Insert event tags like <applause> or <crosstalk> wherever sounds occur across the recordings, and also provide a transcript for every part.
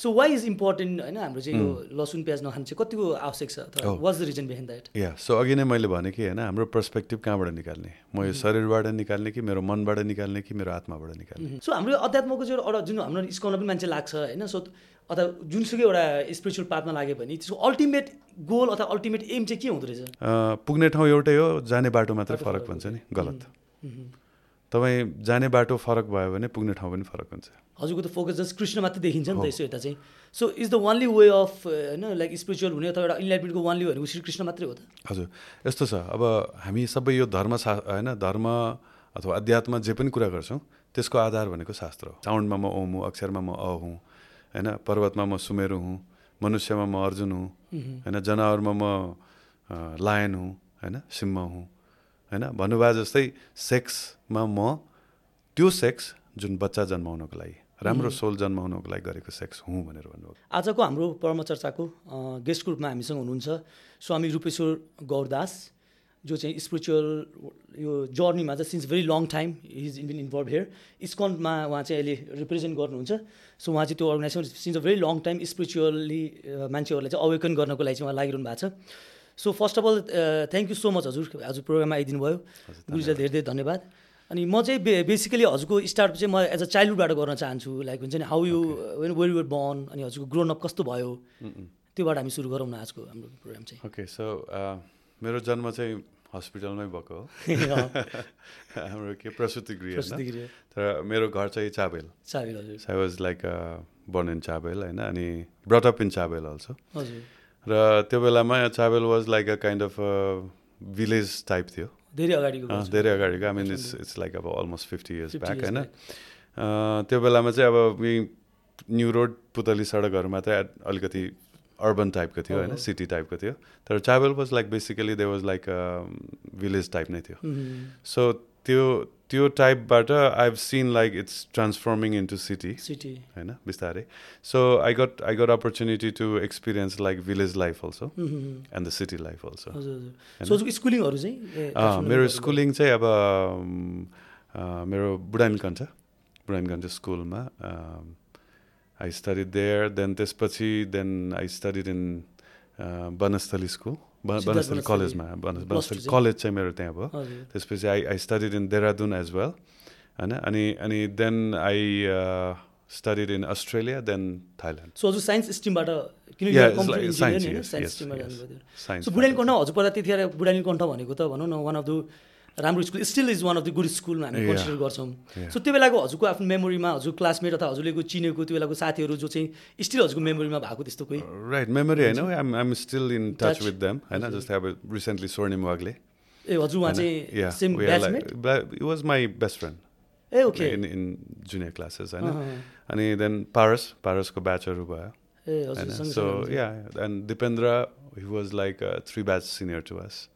So why is important होइन हाम्रो चाहिँ यो लसुन प्याज नखानु चाहिँ कतिको आवश्यक छ was the reason behind that yeah so अघि नै मैले भने कि होइन हाम्रो पर्सपेक्टिभ कहाँबाट निकाल्ने? म यो शरीरबाट निकाल्ने कि मेरो मनबाट निकाल्ने कि मेरो आत्माबाट निकाल्ने? सो हाम्रो अध्यात्मको चाहिँ एउटा जुन हाम्रो स्कलमा पनि मान्छे लाग्छ होइन सो अथवा जुनसुकै एउटा स्पिरिचुअल पाथमा लाग्यो भने त्यसको अल्टिमेट गोल अथवा अल्टिमेट एम चाहिँ के हुँदो रहेछ? पुग्ने ठाउँ एउटै हो जाने बाटो मात्रै फरक भन्छ नि गलत। तपाईँ जाने बाटो फरक भयो भने पुग्ने ठाउँ पनि फरक हुन्छ। हजुरको त फोकस जस्ट कृष्ण मात्रै देखिन्छ नि त यसो यता चाहिँ। So is the only way of होइन लाइक स्पिरिचुअल हुने अथवा एउटा इन्लाइटमेन्टको वानली भनेको श्री कृष्ण मात्रै हो त? हजुर यस्तो छ। अब हामी सबै यो धर्म शा होइन धर्म अथवा अध्यात्म जे पनि कुरा गर्छौँ त्यसको आधार भनेको शास्त्र हो। साउन्डमा म ओम हुँ अक्षरमा म अ हुँ होइन पर्वतमा म सुमेरु हुँ मनुष्यमा म अर्जुन हुँ होइन जनावरमा म लायन हुँ होइन सिंह हुँ। होइन? भन्नुभयो जस्तै सेक्समा म त्यो सेक्स जुन बच्चा जन्माउनको लागि राम्रो सोल जन्माउनको लागि गरेको सेक्स हुँ भनेर भन्नुभयो। आजको हाम्रो परमचर्चाको गेस्ट ग्रुपमा हामीसँग हुनुहुन्छ स्वामी रूपेश्वर गौरदास जो चाहिँ स्पिरिचुअल यो जर्नीमा चाहिँ since very long time is in been involve here इस्कनमा उहाँ चाहिँ अहिले रिप्रेजेन्ट गर्नुहुन्छ। सो उहाँ चाहिँ त्यो organisation since a very long time spiritually मान्छेहरूलाई चाहिँ अवेकन गर्नको लागि चाहिँ उहाँ लागिरहनु भएको छ। So first of all thank you so much हजुर हजुर प्रोग्राममा आइदिनु भयो गुरुजीलाई धेरै धेरै धन्यवाद। अनि म चाहिँ बे बेसिकली हजुरको स्टार्ट चाहिँ म एज अ चाइल्डहुडबाट गर्न चाहन्छु। लाइक हुन्छ नि how you when well you're born अनि हजुरको ग्रोन अप कस्तो भयो? त्योबाट हामी सुरु गरौँ न आजको हाम्रो प्रोग्राम चाहिँ। ओके सो मेरो जन्म चाहिँ हस्पिटलमै भएको हो। <laughs> हाम्रो के प्रसुति गृह तर मेरो घर चाहिँ चाबेल चाबेल हजुर। I was like born in Chabahil होइन? अनि ब्रटअप इन चाबेल अल्सो हजुर। र त्यो बेलामा Chabahil was like a kind of village type थियो। धेरै अगाडिको। धेरै अगाडिको। I mean it's it's like अब अलमोस्ट फिफ्टी इयर्स 50 ब्याक होइन? त्यो बेलामा चाहिँ अब न्यु रोड पुतली सडकहरू मात्रै अलिकति अर्बन टाइपको थियो होइन। सिटी टाइपको थियो। तर Chabahil was like basically they was like village type नै थियो। सो त्यो त्यो टाइपबाट I have seen like it's transforming into city city होइन? बिस्तारै. So I got I got opportunity to experience like village life also. And the city life also स्कुलिङहरू चाहिँ मेरो? Schooling चाहिँ अब मेरो बुढानीकण्ठ बुढानीकण्ठ स्कुलमा आई स्टडी देयर देन त्यसपछि then I studied in Banasthali school. Banasthali. कलेजमा बनस्थली? कलेज चाहिँ मेरो त्यहाँ भयो त्यसपछि I I studied in Dehradun as well होइन अनि अनि then I studied in Australia then Thailand so हजुर साइन्स स्ट्रिमबाट साइन्स बुढानी कण्ठ हजुर पढ्दा त्यतिखेर बुढानी कण्ठ भनेको त भनौँ न वान अफ द राम्रो school still is one of the good school हामी. कन्सिडर गर्छौँ. सो त्यो बेलाको हजुरको आफ्नो मेमोरीमा हजुर क्लासमेट अथवा हजुरले चिनेको त्यो बेलाको साथीहरू जो चाहिँ स्टिल हजुरको मेमोरीमा भएको त्यस्तो कोही? राइट मेमोरी होइन I'm I'm still in touch. With them होइन जस्तै अब रिसेन्टली स्वर्णिम वाग्ले ए हजुर उहाँ चाहिँ same batchmate was my best friend A okay in in junior classes होइन। अहँ। अनि देन पारस पारसको ब्याचहरू भयो। ए हजुर so. Yeah and Dipendra he was like three batch senior to us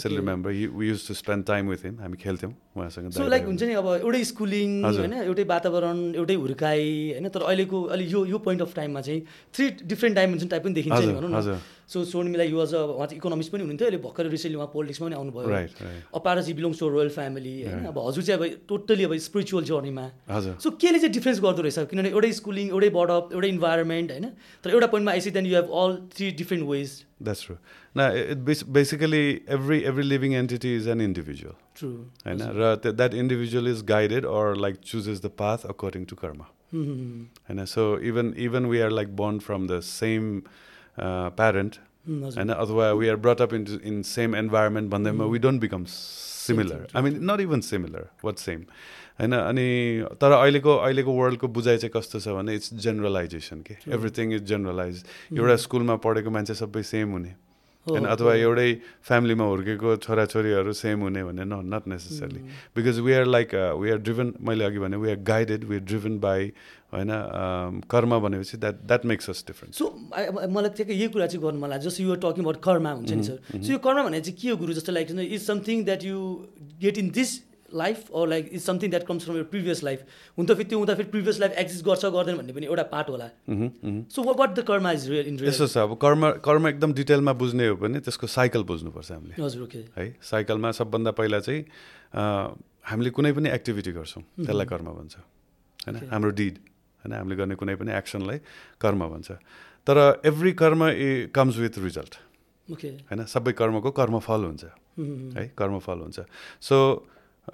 still remember. He, we used to spend time with him. and we killed him. उहाँसँग so like हुन्छ नि अब एउटै स्कुलिङ। होइन एउटै वातावरण एउटै हुर्काइ होइन तर अहिलेको अहिले यो यो पोइन्ट अफ टाइममा चाहिँ थ्री डिफ्रेन्ट डाइमेन्सन टाइप पनि देखिन्छ नि भनौँ न। सो सोर्मिलाई युवा उहाँ चाहिँ इकोनोमिक्स पनि हुनुहुन्थ्यो अहिले भर्खर रिसेन्टली उहाँ पोलिटिक्समा पनि आउनुभयो। अपारजी बिलोङ्स टु रोयल फ्यामिली होइन अब हजुर चाहिँ अब टोटली अब स्पिरिचुअल जर्नीमा सो केले चाहिँ डिफ्रेन्स गर्दो रहेछ? किनभने एउटै स्कुलिङ एउटै बडअप एउटै इन्भाइरोमेन्ट होइन तर एउटा पोइन्टमा I see then you have all three different ways that's true न basically every every living entity is an individual होइन र that individual is guided or like chooses the path according to karma होइन so even even we are like born from the same parent होइन अथवा we are brought up in in same environment भन्दैमा we don't become similar I mean not even similar what same होइन अनि तर अहिलेको अहिलेको वर्ल्डको बुझाइ चाहिँ कस्तो छ भने इट्स जेनरलाइजेसन के एभ्रिथिङ इज जेनरलाइज एउटा स्कुलमा पढेको मान्छे सबै सेम हुने होइन अथवा एउटै फ्यामिलीमा हुर्केको छोराछोरीहरू सेम हुने भन्ने न not necessary because we are like we are driven मैले अघि भने we are guided we are driven by होइन अम, कर्म भनेपछि that that makes us different so मलाई चाहिँ यही कुरा चाहिँ गर्नु लाग्छ। जस्तो युआर टकिङ अबाउट कर्मा हुन्छ नि सर सो यो कर्मा भने चाहिँ के हो गुरु जस्तो like is something that you get in this life or like is something that comes from your previous life हुन त फेरि त्यो हुँदा फेरि प्रिभियस लाइफ एक्जिस्ट गर्छ गर्दैन भन्ने पनि एउटा पार्ट होला। So what the karma is real in यस्तो छ अब कर्म कर्म एकदम डिटेलमा बुझ्ने हो भने त्यसको साइकल बुझ्नुपर्छ हामीले। हजुर ओके है साइकलमा सबभन्दा पहिला चाहिँ हामीले कुनै पनि एक्टिभिटी गर्छौँ त्यसलाई कर्म भन्छ। होइन हाम्रो डिड होइन हामीले गर्ने कुनै पनि एक्सनलाई कर्म भन्छ। तर एभ्री कर्म ए कम्स विथ रिजल्ट होइन सबै कर्मको कर्मफल हुन्छ। Mhm. है कर्मफल हुन्छ। सो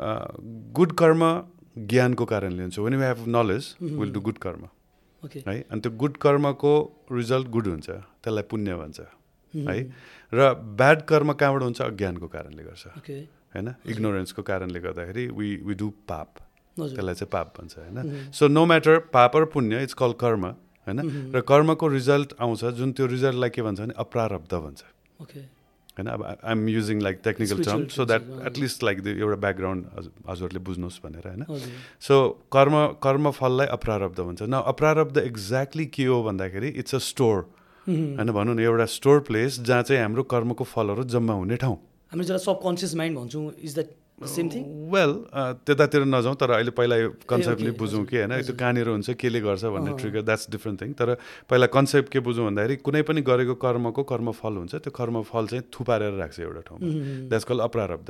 गुड कर्म ज्ञानको कारणले हुन्छ when you have knowledge will do good karma है? अनि त्यो गुड कर्मको रिजल्ट गुड हुन्छ त्यसलाई पुण्य भन्छ Mhm. है? र ब्याड कर्म कहाँबाट हुन्छ? अज्ञानको कारणले गर्छ होइन? इग्नोरेन्सको कारणले गर्दाखेरि वी वी डु पाप त्यसलाई चाहिँ पाप भन्छ होइन. सो नो म्याटर पाप र पुण्य इट्स कल कर्म होइन? Mhm. र कर्मको रिजल्ट आउँछ जुन त्यो रिजल्टलाई के भन्छ भने अप्रारब्ध भन्छ। ओके होइन? अब I'm using like technical term so that. At least like एउटा ब्याकग्राउन्ड हजुरहरूले बुझ्नुहोस् भनेर होइन? सो कर्म कर्मफललाई अप्रारब्ध भन्छ। न अप्रारब्ध एक्ज्याक्टली के हो भन्दाखेरि इट्स अ स्टोर. होइन? भनौँ न एउटा स्टोर प्लेस जहाँ चाहिँ हाम्रो कर्मको फलहरू जम्मा हुने ठाउँ। हामी जसलाई सब कन्सियस माइन्ड भन्छौँ is that same thing well त्यतातिर नजाउँ तर अहिले पहिला यो कन्सेप्टले बुझौँ कि होइन त्यो। कहाँनिर हुन्छ केले गर्छ भन्ने। ट्रिगर द्याट्स डिफ्रेन्ट थिङ तर पहिला कन्सेप्ट के बुझौँ भन्दाखेरि कुनै पनि गरेको कर्मको कर्मफल हुन्छ त्यो कर्मफल चाहिँ थुपारेर राख्छ एउटा ठाउँमा. द्याट्स कल अप्रारब्ध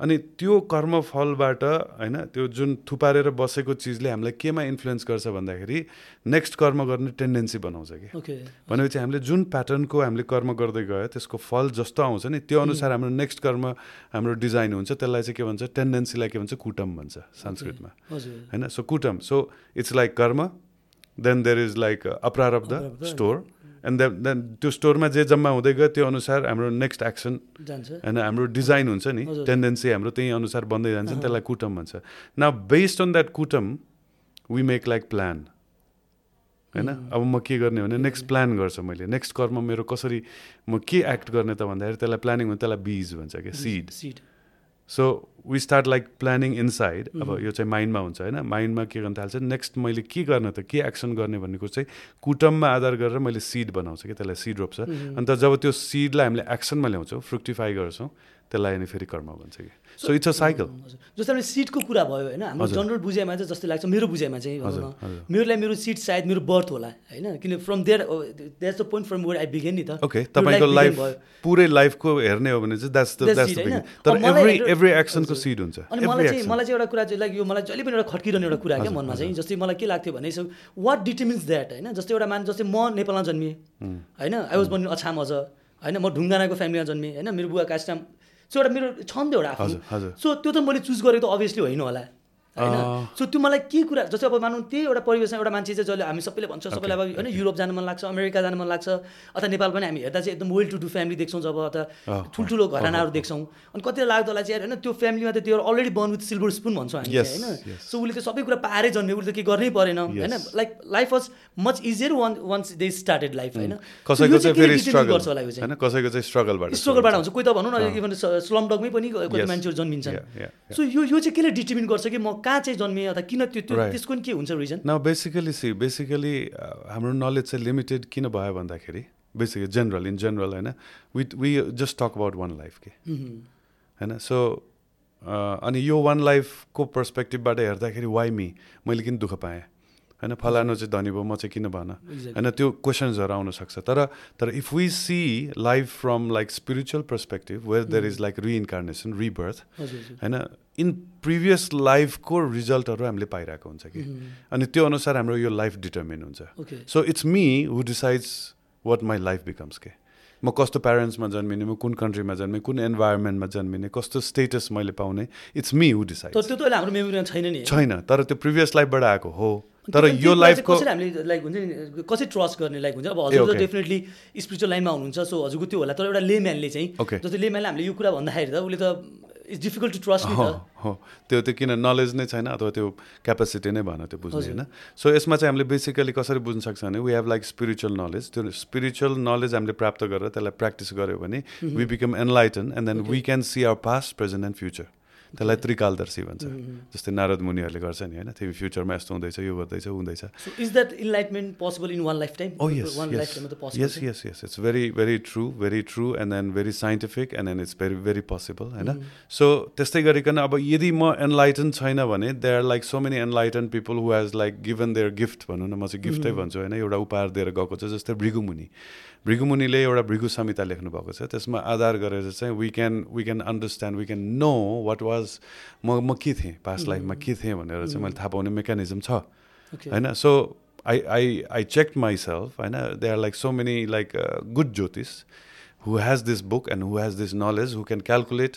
अनि त्यो कर्मफलबाट होइन त्यो जुन थुपारेर बसेको चिजले हामीलाई केमा इन्फ्लुएन्स गर्छ भन्दाखेरि नेक्स्ट कर्म गर्ने टेन्डेन्सी बनाउँछ कि। भनेपछि हामीले जुन प्याटर्नको हामीले कर्म गर्दै गयो त्यसको फल जस्तो आउँछ नि त्यो अनुसार हाम्रो नेक्स्ट कर्म हाम्रो डिजाइन हुन्छ त्यसलाई चाहिँ के भन्छ टेन्डेन्सीलाई के भन्छ कुटम भन्छ संस्कृतमा। होइन? So कुटम। So it's like karma then there is like अप्रारब्ध। Store and then then त्यो स्टोरमा जे जम्मा हुँदै गयो त्यो अनुसार हाम्रो नेक्स्ट एक्सन होइन? हाम्रो डिजाइन हुन्छ नि। टेन्डेन्सी हाम्रो त्यही अनुसार बन्दै जान्छ नि त्यसलाई कुटम भन्छ। न बेस्ड अन द्याट कुटम वी मेक लाइक प्लान होइन? अब म के गर्ने भने नेक्स्ट प्लान गर्छु मैले। नेक्स्ट कर्म मेरो कसरी म के एक्ट गर्ने त भन्दाखेरि त्यसलाई प्लानिङ हुन्छ त्यसलाई बिज भन्छ क्या? Seed seed so we start like planning inside अब यो चाहिँ माइन्डमा हुन्छ होइन? माइन्डमा के गर्न थाल्छ नेक्स्ट मैले के गर्न त के एक्सन गर्ने भन्ने कुरो चाहिँ कुटममा आधार गरेर मैले सिड बनाउँछु कि त्यसलाई सिड रोप्छ। अन्त जब त्यो सिडलाई हामीले एक्सनमा ल्याउँछौँ फ्रुक्टिफाई गर्छौँ त्यसलाई अनि फेरि कर्म भन्छ कि। सो इट्स अ साइकल जस्तै हामीले सिटको कुरा भयो होइन हाम्रो। जनरल बुझाइमा चाहिँ जस्तो लाग्छ मेरो बुझाइमा चाहिँ हजुर। मेरो लागि मेरो सिट सायद मेरो बर्थ होला होइन? किन from there that's the point from where I began नि त। ओके तपाईँको लाइफ। पुरै लाइफको हेर्ने हो भने चाहिँ द्याट्स द्याट्स? तर एभ्री एभ्री एक्सनको। सिड हुन्छ। अनि मलाई चाहिँ मलाई चाहिँ एउटा कुरा चाहिँ लाइक यो मलाई जहिले पनि एउटा खड्किरहने एउटा कुरा क्या मनमा चाहिँ। जस्तै मलाई के लाग्थ्यो भने वाट डिटर्मिन्स द्याट होइन? जस्तै एउटा मान जस्तै म नेपालमा जन्मिएँ होइन? आई वाज बर्न अछाम अझ होइन? म ढुङ्गानाको फ्यामिलीमा जन्मेँ होइन? मेरो बुवा कास्टाम सो एउटा मेरो छ नि त एउटा आफ्नो। सो त्यो त मैले चुज गरेको त अभियसली होइन होला होइन। सो त्यो मलाई के कुरा जस्तै अब मानौँ त्यही एउटा परिवेशमा एउटा मान्छे चाहिँ जसले हामी सबैले भन्छ सबैलाई अब होइन युरोप जानु मन लाग्छ अमेरिका जानु मन लाग्छ अथवा नेपाल पनि हामी हेर्दा चाहिँ एकदम वेल टु डु फ्यामिली देख्छौँ जब अथवा ठुल्ठुलो घरानाहरू देख्छौँ। अनि लाग्दो होला चाहिँ होइन त्यो फ्यामिलीमा त त्यो already born with silver spoon भन्छौँ हामी होइन. सो उसले त सबै कुरा पाएरै जन्मियो उसले त केही गर्नै परेन होइन. Like life was much easier one once they started life होइन? कसैको चाहिँ के कसैको चाहिँ स्ट्रगलबाट स्ट्रगलबाट हुन्छ। कोही त भनौँ न इभन स्लम डगमै पनि कति. मान्छेहरू जन्मिन्छन्। Yeah. सो यो यो चाहिँ केले डिटर्मिन गर्छ कि म कहाँ चाहिँ जन्मेँ अथवा किन त्यो त्यो. त्यसको नि के हुन्छ रिजन न बेसिकली सी बेसिकली हाम्रो नलेज चाहिँ लिमिटेड किन भयो भन्दाखेरि बेसिकली जेनरल इन जेनरल होइन with we just talk about one life के होइन सो अनि यो वान लाइफको पर्सपेक्टिभबाट हेर्दाखेरि वाइ मी मैले किन दुःख पाएँ? होइन फलानु चाहिँ धनी भयो म चाहिँ किन भन. होइन त्यो क्वेसन्सहरू आउन सक्छ। तर तर if we see life from like spiritual perspective where there is like reincarnation rebirth होइन इन प्रिभियस लाइफको रिजल्टहरू हामीले पाइरहेको हुन्छ कि। अनि त्यो अनुसार हाम्रो यो लाइफ डिटर्मिन हुन्छ। Okay so it's me who decides what my life becomes के म कस्तो प्यारेन्ट्समा जन्मिने म कुन कन्ट्रीमा जन्मेँ कुन इन्भाइरोमेन्टमा जन्मिने कस्तो स्टेटस मैले पाउने इट्स मी हु डिसाइड त्यो त हाम्रो मेमोरीमा छैन नि। छैन तर त्यो प्रिभियस लाइफबाट आएको हो। तर यो लाइफको कसरी हामीले लाइक हुन्छ नि कसरी ट्रस्ट गर्ने लाइक हुन्छ? अब हजुर. डेफिनेटली स्पिरिचुअल लाइनमा हुनुहुन्छ सो हजुरको त्यो होला। तर एउटा लेम्यानले चाहिँ. जस्तै लेम्यानले हामीले यो कुरा भन्दाखेरि त उसले त इट्स डिफिकल्ट टु ट्रस्ट हो हो. त्यो त्यो किन नलेज नै छैन अथवा त्यो क्यापेसिटी नै भएन त्यो बुझ्ने होइन? सो यसमा चाहिँ हामीले बेसिकली कसरी बुझ्न सक्छ भने we have like spiritual knowledge त्यो स्पिरिचुअल नलेज हामीले प्राप्त गरेर त्यसलाई प्र्याक्टिस गऱ्यो भने we become enlighten and then we can see our past present and future त्यसलाई त्रिकालदर्शी भन्छ जस्तै नारद मुनिहरूले गर्छ नि होइन तिमी फ्युचरमा यस्तो हुँदैछ यो गर्दैछ हुँदैछ is that enlightenment possible in one life time possible yes, yes, yes. It's very, very true, very true, and then very scientific, and then it's very, very possible, होइन सो त्यस्तै गरिकन अब यदि म एनलाइटन छैन भने they are like so many enlighten people who has like given their gift भनौँ न म चाहिँ गिफ्टै भन्छु होइन एउटा उपहार दिएर गएको छ जस्तै भृगुमुनि भृगुमुनिले एउटा भृगु संहिता लेख्नु भएको छ। त्यसमा आधार गरेर चाहिँ we can we can understand we can know what was म म के थिएँ? पास्ट लाइफमा के थिएँ भनेर चाहिँ मैले थाहा पाउने मेकानिजम छ। होइन? So I I I check myself होइन? They are like so many like good jyotish who has this book and who has this knowledge who can calculate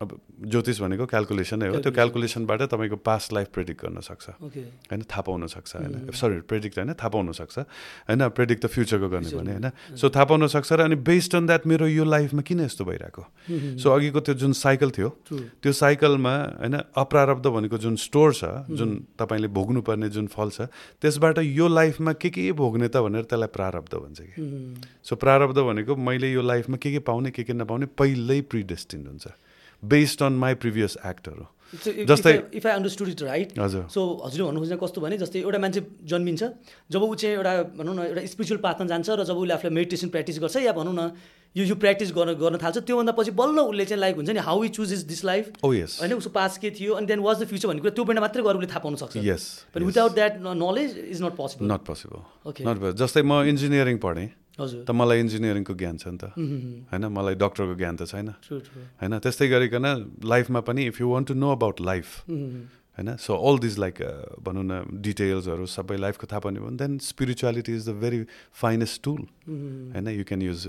अब ज्योतिष भनेको क्यालकुलेसनै हो। त्यो क्यालकुलेसनबाट तपाईँको पास्ट लाइफ प्रेडिक्ट गर्न सक्छ। होइन थाहा पाउन सक्छ होइन। सरी प्रेडिक्ट होइन थाहा पाउन सक्छ। होइन प्रेडिक्ट त फ्युचरको गर्ने भने होइन। सो थाहा पाउन सक्छ र अनि बेस्ड अन द्याट मेरो यो लाइफमा किन यस्तो भइरहेको? सो अघिको त्यो जुन साइकल थियो त्यो साइकलमा होइन अप्रारब्ध भनेको जुन स्टोर छ जुन तपाईँले भोग्नुपर्ने जुन फल छ त्यसबाट यो लाइफमा के के भोग्ने त भनेर त्यसलाई प्रारब्ध भन्छ कि। सो प्रारब्ध भनेको मैले यो लाइफमा के के पाउने के के नपाउने पहिल्यै प्रिडेस्टिन हुन्छ। बेस्ड अन माई प्रिभियस एक्टहरू जस्तै- if I understood it right हजुर। सो हजुरले भन्नु खोज्ने कस्तो भने जस्तै एउटा मान्छे जन्मिन्छ जब ऊ चाहिँ एउटा भनौँ न एउटा स्पिरिचुअल पाथमा जान्छ र जब उसले आफूलाई मेडिटेसन प्र्याक्टिस गर्छ या भनौँ न यो यो प्र्याक्टिस गर्न गर्न थाल्छ त्योभन्दा पछि बल्ल उसले चाहिँ लाइक हुन्छ नि how you choose is this life होइन उसको पास के थियो अनि देन वाज द फ्युचर भन्ने कुरा त्यो बेला मात्रै गएर उसले थाहा पाउन सक्छ। Yes but without that knowledge is not possible not possible okay not जस्तै म इन्जिनियरिङ पढेँ। हजुर। त मलाई इन्जिनियरिङको ज्ञान छ नि त। होइन मलाई डक्टरको ज्ञान त छैन। होइन त्यस्तै गरिकन लाइफमा पनि if you want to know about life होइन सो अल दिज लाइक भनौँ न डिटेल्सहरू सबै लाइफको थाहा पाउने भने then spirituality is the very finest tool होइन यु क्यान युज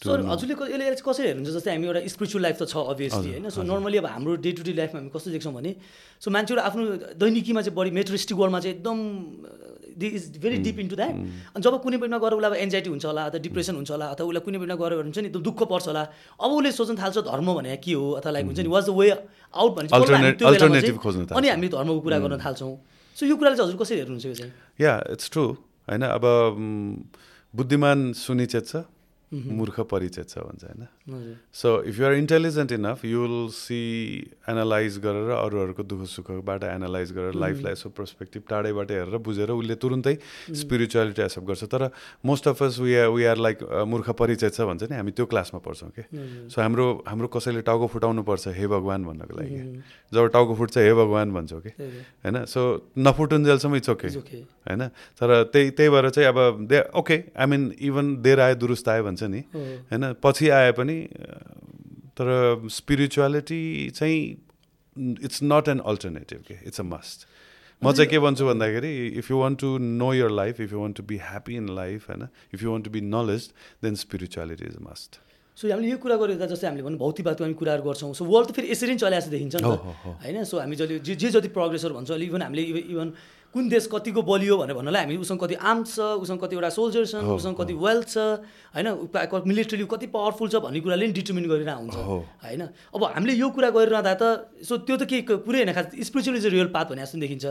सो हजुरले यसले कसरी हेर्नुहुन्छ जस्तै हामी एउटा स्पिरिचुअल लाइफ त छ अभियसली होइन सो नर्मली अब हाम्रो डे टु डे लाइफमा हामी कस्तो देख्छौँ भने सो मान्छेहरू आफ्नो दैनिकीमा चाहिँ बढी मेट्रिस्टिक वर्ल्डमा चाहिँ एकदम the is very deep into that अनि जब कुनै बेलामा गएर उसलाई अब एन्जाइटी हुन्छ होला अथवा डिप्रेसन हुन्छ होला अथवा उसलाई कुनै बेलामा गएर हुन्छ नि एकदम दुःख पर्छ होला अब उसले सोच्न थाल्छ धर्म भने के हो अथवा लाइक हुन्छ नि वाज द वे आउट भने। अनि हामी धर्मको कुरा गर्न थाल्छौँ। सो यो कुराले चाहिँ हजुर कसरी हेर्नुहुन्छ यो चाहिँ? या इट्स ट्रु होइन अब म, बुद्धिमान सुनिचेत छ मूर्ख परिचेत छ भन्छ होइन? So if you're intelligent enough you will see analyze गरेर अरूहरूको दुःख सुखबाट एनालाइज गरेर लाइफलाई यसो पर्सपेक्टिभ टाढैबाट हेरेर बुझेर उसले तुरुन्तै स्पिरिचुअलिटी एक्सेप्ट गर्छ। तर most of us we are we are like मूर्ख परिचय छ भन्छ नि हामी त्यो क्लासमा पढ्छौँ कि? सो हाम्रो हाम्रो कसैले टाउको फुटाउनु पर्छ हे भगवान् भन्नको लागि जब टाउको फुट्छ हे भगवान् भन्छौँ कि? होइन? सो नफुटुन्जेलसम्म इट्स ओके होइन? तर त्यही त्यही भएर चाहिँ अब they okay I mean even there आयो दुरुस्त आयो भन्छ नि। होइन? पछि आए पनि तर स्पिरिचुअलिटी चाहिँ इट्स नट एन अल्टरनेटिभ के इट्स अ मस्ट म चाहिँ के भन्छु भन्दाखेरि if you want to know your life if you want to be happy in life होइन if you want to be knowledge then spirituality is a must so हामीले यो कुरा गरेर जस्तै हामीले भन्नु भौतिकवादको हामी कुराहरू गर्छौँ। सो वर्ल्ड त फेरि यसरी नै चलाएको देखिन्छ नि त। होइन सो हामी जहिले जे जे जति प्रोग्रेसहरू भन्छ इभन हामीले इभ- इभन कुन देश कतिको बलियो भनेर भन्नलाई हामी उसँग कति आर्म्स छ उसँग कतिवटा सोल्जर्स छन् उसँग कति वेल्थ छ होइन? मिलिट्रीली कति पावरफुल छ भन्ने कुराले नि डिटर्मिन गरेर हुन्छ हो। होइन? अब हामीले यो कुरा गरिरहँदा त सो त्यो त के पुरै होइन खास स्पिरिचुअल इज रियल पाथ भने जस्तो देखिन्छ।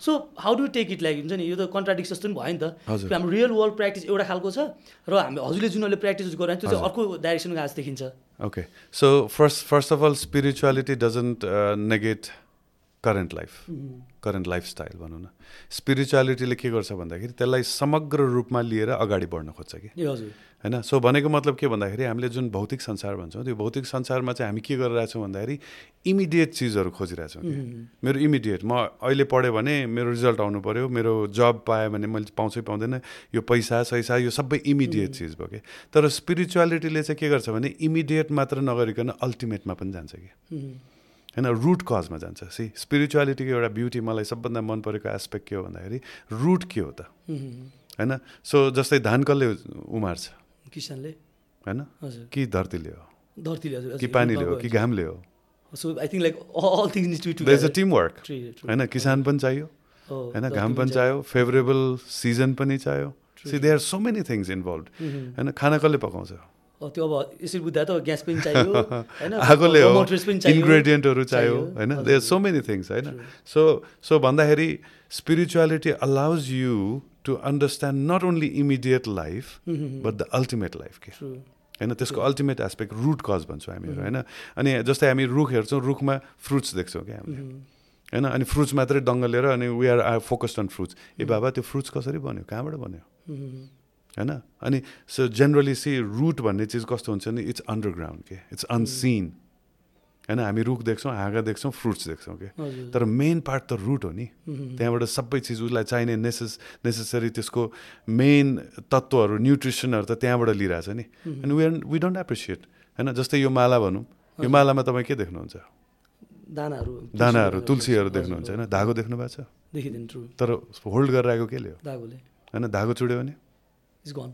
So how do take it like हुन्छ नि यो त कन्ट्राडिक्स जस्तो पनि भयो नि त। हाम्रो रियल वर्ल्ड प्र्याक्टिस एउटा खालको छ र हामी हजुरले जुन अहिले प्र्याक्टिस गरेर त्यो चाहिँ अर्को डाइरेक्सनमा गएको जस्तो देखिन्छ। Okay, so first, first of all, spirituality doesn't uh, current life, current lifestyle भनौँ न। स्पिरिचुअलिटीले के गर्छ भन्दाखेरि त्यसलाई समग्र रूपमा लिएर अगाडि बढ्न खोज्छ कि? होइन? सो भनेको मतलब के भन्दाखेरि हामीले जुन भौतिक संसार भन्छौँ त्यो भौतिक संसारमा चाहिँ हामी के गरिरहेछौँ भन्दाखेरि इमिडिएट चिजहरू खोजिरहेछौँ कि? मेरो इमिडिएट म अहिले पढेँ भने मेरो रिजल्ट आउनु पऱ्यो मेरो जब पाएँ भने मैले पाउँछै पाउँदैन यो पैसा सैसा यो सबै इमिडिएट चिज भयो कि? तर स्पिरिचुअलिटीले चाहिँ के गर्छ भने इमिडिएट मात्र नगरिकन अल्टिमेटमा पनि जान्छ कि? होइन रुट कजमा जान्छ। सी स्पिरिचुअलिटीको एउटा ब्युटी मलाई सबभन्दा मन परेको एस्पेक्ट के हो भन्दाखेरि रुट के हो त? होइन? सो जस्तै धान कसले उमार्छ? किसानले? होइन? कि धरतीले हो? धरतीले कि पानीले हो? कि घामले हो? So I think like all things a team work होइन? किसान पनि चाहियो। होइन? घाम पनि चाहियो। फेभरेबल सिजन पनि चाहियो। See they are so many things involve होइन? खाना कसले पकाउँछ? त्यो अब यसरी बुझ्दा त ग्यास पनि चाहियो होइन? <laughs> आगोले हो इन्ग्रेडियन्टहरू चाहियो होइन? हजुर। They are so many things होइन? सो सो भन्दाखेरि spirituality allows you to understand not only immediate life but the ultimate life के. होइन? त्यसको अल्टिमेट एस्पेक्ट रुट कज भन्छौँ हामीहरू होइन? अनि जस्तै हामी रुख हेर्छौँ रुखमा फ्रुट्स देख्छौँ क्या हामीले। होइन? अनि फ्रुट्स मात्रै दङ्ग लिएर अनि we are are focused on fruits ए बाबा त्यो फ्रुट्स कसरी बन्यो? कहाँबाट बन्यो? होइन? अनि सो जेनरली सी रुट भन्ने चिज कस्तो हुन्छ नि इट्स अन्डरग्राउन्ड के इट्स अनसिन होइन? हामी रुख देख्छौँ हाँगा देख्छौँ फ्रुट्स देख्छौँ कि तर मेन पार्ट त रुट हो नि। त्यहाँबाट सबै चिज उसलाई चाहिने नेसेस नेसेसरी त्यसको मेन तत्त्वहरू न्युट्रिसनहरू त त्यहाँबाट लिइरहेछ नि। अनि वी वी डोन्ट एप्रिसिएट होइन? जस्तै यो माला भनौँ। यो मालामा तपाईँ के देख्नुहुन्छ? दानाहरू। दानाहरू तुलसीहरू देख्नुहुन्छ। होइन? धागो देख्नु भएको छ? तर होल्ड गरेर आएको केले हो? धागोले। होइन? धागो चुड्यो भने? इज गन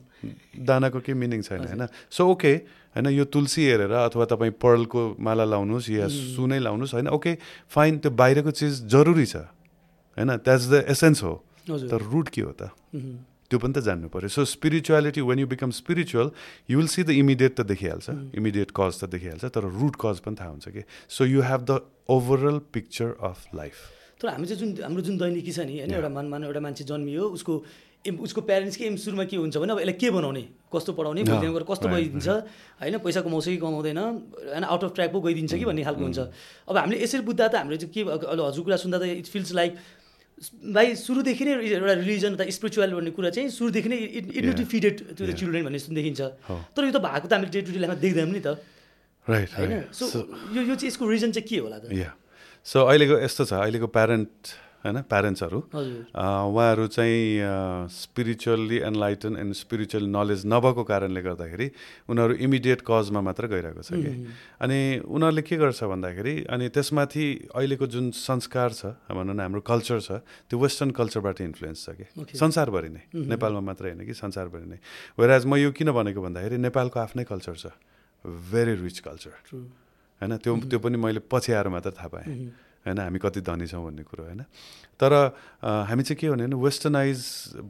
दानाको केही मिनिङ छैन होइन? सो ओके होइन यो तुलसी हेरेर अथवा तपाईँ पर्लको माला लाउनुहोस् या सुनै लाउनुहोस् होइन? ओके फाइन त्यो बाहिरको चिज जरुरी छ होइन? द्याट्स द एसेन्स हो। तर रुट के हो त। त्यो पनि त जान्नु पऱ्यो so spirituality when you become spiritual you will see the immediate त देखिहाल्छ। इमिडिएट कज त देखिहाल्छ तर रुट कज पनि थाहा हुन्छ कि। So you have the overall picture of life तर हामी चाहिँ जुन हाम्रो जुन दैनिकी छ नि होइन? एउटा मान मान एउटा मान्छे जन्मियो उसको एम उसको प्यारेन्ट्सकै एम सुरुमा के हुन्छ भने अब यसलाई के बनाउने? कस्तो पढाउने? भोलिदेखि गएर कस्तो गइदिन्छ होइन पैसा कमाउँछ कि कमाउँदैन होइन आउट अफ ट्र्याक पो गइदिन्छ कि भन्ने खालको हुन्छ। अब हामीले यसरी बुझ्दा त हामीले चाहिँ के हजुर कुरा सुन्दा त इट फिल्स लाइक भाइ सुरुदेखि नै एउटा रिलिजन अथवा स्पिरिचुअल भन्ने कुरा चाहिँ सुरुदेखि नै it it feeded to the. Children भन्ने जस्तो देखिन्छ तर यो त भएको त हामीले डे टु डे लाइफमा देख्दैनौँ नि त। राइट होइन? सो यो यो चाहिँ यसको रिजन चाहिँ के होला त? या सो अहिलेको यस्तो छ अहिलेको प्यारेन्ट होइन प्यारेन्ट्सहरू उहाँहरू चाहिँ spiritually enlighten and spiritual knowledge नभएको कारणले गर्दाखेरि उनीहरू इमिडिएट कजमा मात्र गइरहेको छ कि। अनि उनीहरूले के गर्छ भन्दाखेरि अनि त्यसमाथि अहिलेको जुन संस्कार छ भनौँ न हाम्रो कल्चर छ त्यो वेस्टर्न कल्चरबाट इन्फ्लुएन्स छ कि. संसारभरि नै। नेपालमा मात्रै होइन कि संसारभरि नै। वेराज म यो किन भनेको भन्दाखेरि नेपालको आफ्नै कल्चर छ। भेरी रिच कल्चर होइन त्यो त्यो पनि मैले पछि आएर मात्र थाहा पाएँ। होइन? हामी कति धनी छौँ भन्ने कुरो होइन? तर हामी चाहिँ के भने वेस्टर्नाइज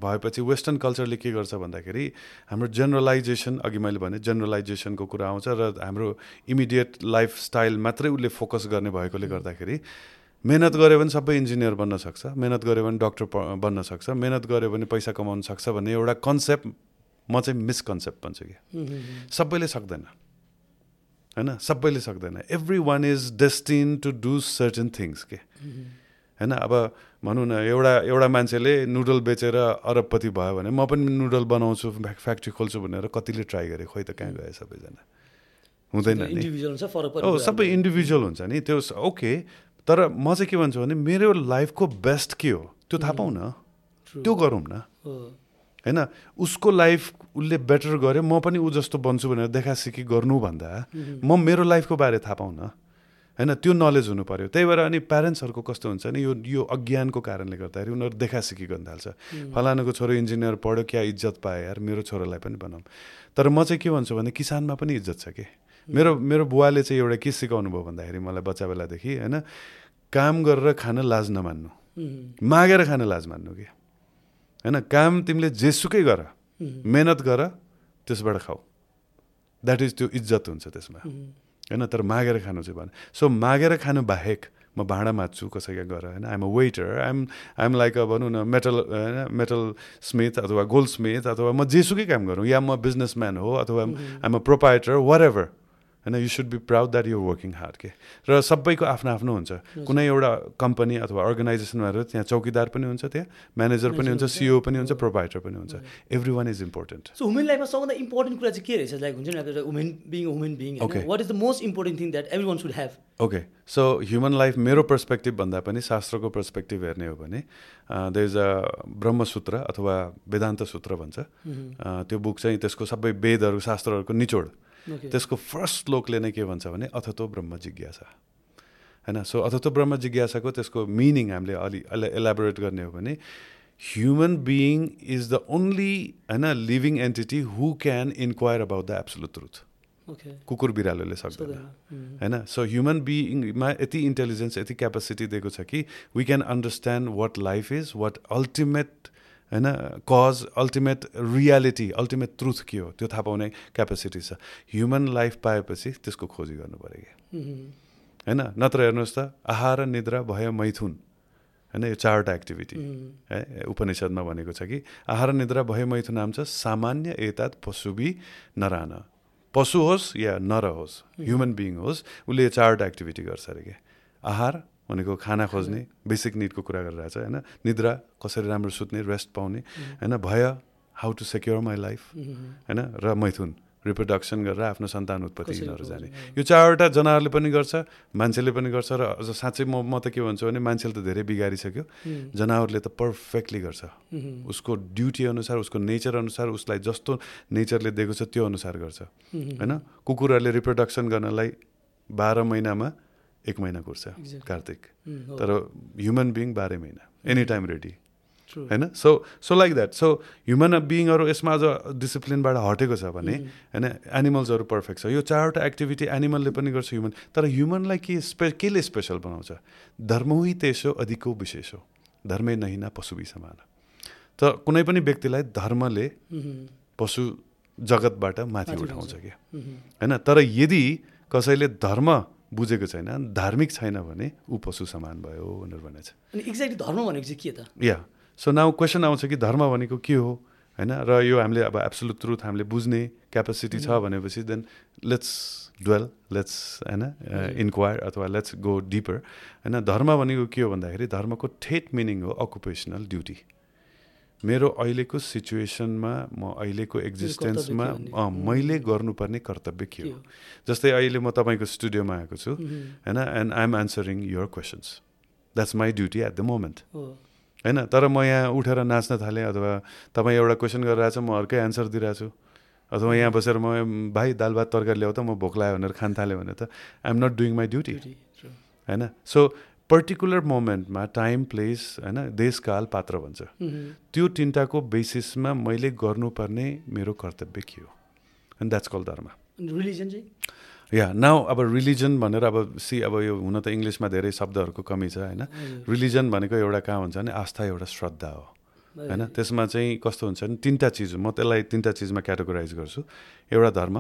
भएपछि वेस्टर्न कल्चरले के गर्छ भन्दाखेरि हाम्रो जेनरलाइजेसन अघि मैले भने जेनरलाइजेसनको कुरा आउँछ र हाम्रो इमिडिएट लाइफस्टाइल मात्रै उसले फोकस गर्ने भएकोले गर्दाखेरि मेहनत गऱ्यो भने सबै इन्जिनियर बन्न सक्छ मेहनत गऱ्यो भने डक्टर बन्न सक्छ मेहनत गऱ्यो भने पैसा कमाउन सक्छ भन्ने एउटा कन्सेप्ट म चाहिँ मिसकन्सेप्ट भन्छु कि। सबैले सक्दैन। होइन सबैले सक्दैन every one is destine to do certain things के। होइन अब भनौँ न एउटा एउटा मान्छेले नुडल बेचेर अरबपति भयो भने म पनि नुडल बनाउँछु फ्याक- फ्याक्ट्री खोल्छु भनेर कतिले ट्राई गरे? खोइ त कहाँ गए सबैजना? हुँदैन नि। कुराहरू। सबै इन्डिभिजुअल हुन्छ। नि। त्यो ओके तर म चाहिँ के भन्छु भने मेरो लाइफको बेस्ट के हो? त्यो थाहा पाउँ न. त्यो गरौँ न। हो। होइन उसको लाइफ उसले बेटर गर्यो म पनि ऊ जस्तो बन्छु भनेर देखासिकी गर्नुभन्दा म मेरो लाइफको बारे थाहा पाउँ न होइन त्यो नलेज हुनु पऱ्यो त्यही भएर अनि प्यारेन्ट्सहरूको कस्तो हुन्छ नि यो यो अज्ञानको कारणले गर्दाखेरि उनीहरू देखासिकी गर्न थाल्छ। फलानुको छोरो इन्जिनियर पढ्यो क्या इज्जत पायो यार मेरो छोरोलाई पनि बनाऊँ तर म चाहिँ के भन्छु भने किसानमा पनि इज्जत छ कि? मेरो मेरो बुवाले चाहिँ एउटा के सिकाउनु भयो भन्दाखेरि मलाई बच्चा बेलादेखि होइन काम गरेर खान लाज नमान्नु। मागेर खान लाज मान्नु कि? होइन काम तिमीले जेसुकै गर मेहनत गर त्यसबाट खाऊ। द्याट इज त्यो इज्जत हुन्छ त्यसमा। होइन तर मागेर खानु चाहिँ भने सो मागेर खानु बाहेक म भाँडा माझ्छु कसैका गएर होइन? I'm a waiter I'm I'm like a भनौँ न मेटल होइन? मेटल स्मिथ अथवा गोल्ड स्मिथ अथवा म जेसुकै काम गरौँ। या म बिजनेसम्यान हो अथवा I'm a proprietor wherever होइन you should be proud that your working hard के र सबैको आफ्नो आफ्नो हुन्छ। कुनै एउटा कम्पनी अथवा अर्गनाइजेसनमा हेरेर त्यहाँ चौकीदार पनि हुन्छ त्यहाँ म्यानेजर पनि हुन्छ सिओ पनि हुन्छ प्रोभाइडर पनि हुन्छ। Every one is important so women लाइफमा सबभन्दा इम्पोर्टेन्ट कुरा चाहिँ के रहेछ? लाइक हुन्छ नि women being women being. What is the most important thing that every one should have okay so human life मेरो पर्सपेक्टिभ भन्दा पनि शास्त्रको पर्सपेक्टिभ हेर्ने हो भने द इज अ ब्रह्मसूत्र अथवा वेदान्त सूत्र भन्छ। त्यो बुक चाहिँ त्यसको सबै वेदहरू शास्त्रहरूको निचोड। त्यसको फर्स्ट श्लोकले नै के भन्छ भने अथतो ब्रह्म जिज्ञासा। होइन? सो अथतो ब्रह्म जिज्ञासाको त्यसको मिनिङ हामीले अलि अलि एलाबोरेट गर्ने हो भने human being is the only होइन living entity who can enquire about the absolute truth कुकुर बिरालोले सक्दैन। होइन? सो ह्युमन बिइङमा यति इन्टेलिजेन्स यति क्यापासिटी दिएको छ कि we can understand what life is what ultimate होइन cause ultimate reality ultimate truth के हो? त्यो थाहा पाउने क्यापासिटी छ। ह्युमन लाइफ पाएपछि त्यसको खोजी गर्नु पऱ्यो कि होइन नत्र हेर्नुहोस् त आहार निद्रा भयो मैथुन। होइन यो चारवटा एक्टिभिटी है उपनिषदमा भनेको छ कि आहार निद्रा भयो मैथुन नाम छ सामान्य एतात पशुबी नरान। पशु होस् या नर होस् ह्युमन बिइङ होस् उसले यो चारवटा एक्टिभिटी गर्छ अरे क्या। आहार भनेको खाना खोज्ने बेसिक निडको कुरा गरिरहेछ होइन? निद्रा कसरी राम्रो सुत्ने रेस्ट पाउने होइन? भय how to secure my life होइन? र मैथुन रिप्रोडक्सन गरेर आफ्नो सन्तान उत्पत्ति यिनीहरू जाने। यो चारवटा जनावरले पनि गर्छ मान्छेले पनि गर्छ र अझ साँच्चै म म त के भन्छु भने मान्छेले त धेरै बिगारिसक्यो। जनावरले त पर्फेक्टली गर्छ। उसको ड्युटी अनुसार उसको नेचर अनुसार उसलाई जस्तो नेचरले दिएको छ त्यो अनुसार गर्छ। होइन? कुकुरहरूले रिप्रोडक्सन गर्नलाई बाह्र महिनामा एक महिना कुर्छ. कार्तिक। तर ह्युमन बिङ बाह्रै महिना एनी टाइम रेडी. होइन so so like that so human बिङहरू यसमा अझ डिसिप्लिनबाट हटेको छ भने होइन एनिमल्सहरू पर्फेक्ट छ। यो चारवटा एक्टिभिटी एनिमलले पनि गर्छ ह्युमन तर ह्युमनलाई के स्पे केले स्पेसल बनाउँछ? धर्मै तेसो अधिको विशेष। हो धर्मै नहिना पशुबी समान। त कुनै पनि व्यक्तिलाई धर्मले पशु जगतबाट माथि उठाउँछ। क्या? होइन तर यदि कसैले धर्म बुझेको छैन धार्मिक छैन भने ऊ पशु समान भयो भनेर भनेछ अनि एक्ज्याक्टली धर्म भनेको चाहिँ के त? या सो नाउ क्वेसन आउँछ कि धर्म भनेको के हो? होइन र यो हामीले अब एब्सोल्युट ट्रुथ हामीले बुझ्ने क्यापेसिटी छ भनेपछि देन लेट्स डुवेल लेट्स होइन इन्क्वायर अथवा लेट्स गो डिपर होइन धर्म भनेको के हो भन्दाखेरि धर्मको ठेट मिनिङ हो अकुपेसनल ड्युटी मेरो अहिलेको सिचुएसनमा म अहिलेको एक्जिस्टेन्समा मैले गर्नुपर्ने कर्तव्य के हो? जस्तै अहिले म तपाईँको स्टुडियोमा आएको छु होइन and I am answering your questions that's my duty at the moment होइन तर म यहाँ उठेर नाच्न थालेँ अथवा तपाईँ एउटा क्वेसन गरिरहेको छ म अर्कै एन्सर दिइरहेको छु अथवा यहाँ बसेर म भाइ दाल भात तरकारी ल्याउ त म भोक लाग्यो भनेर खान थालेँ भने त I am not doing my duty. होइन सो पर्टिकुलर मोमेन्टमा टाइम प्लेस होइन देशकाल पात्र भन्छ। उम्, त्यो तिनवटाको बेसिसमा मैले गर्नुपर्ने मेरो कर्तव्य के हो? And that's call dharma religion चाहिँ? या नाउ अब रिलिजन भनेर अब सी अब यो हुन त इङ्ग्लिसमा धेरै शब्दहरूको कमी छ होइन। रिलिजन भनेको एउटा कहाँ हुन्छ भने आस्था एउटा श्रद्धा हो होइन। त्यसमा चाहिँ कस्तो हुन्छ भने तिनवटा चिज म त्यसलाई तिनवटा चिजमा क्याटेगोराइज गर्छु। एउटा धर्म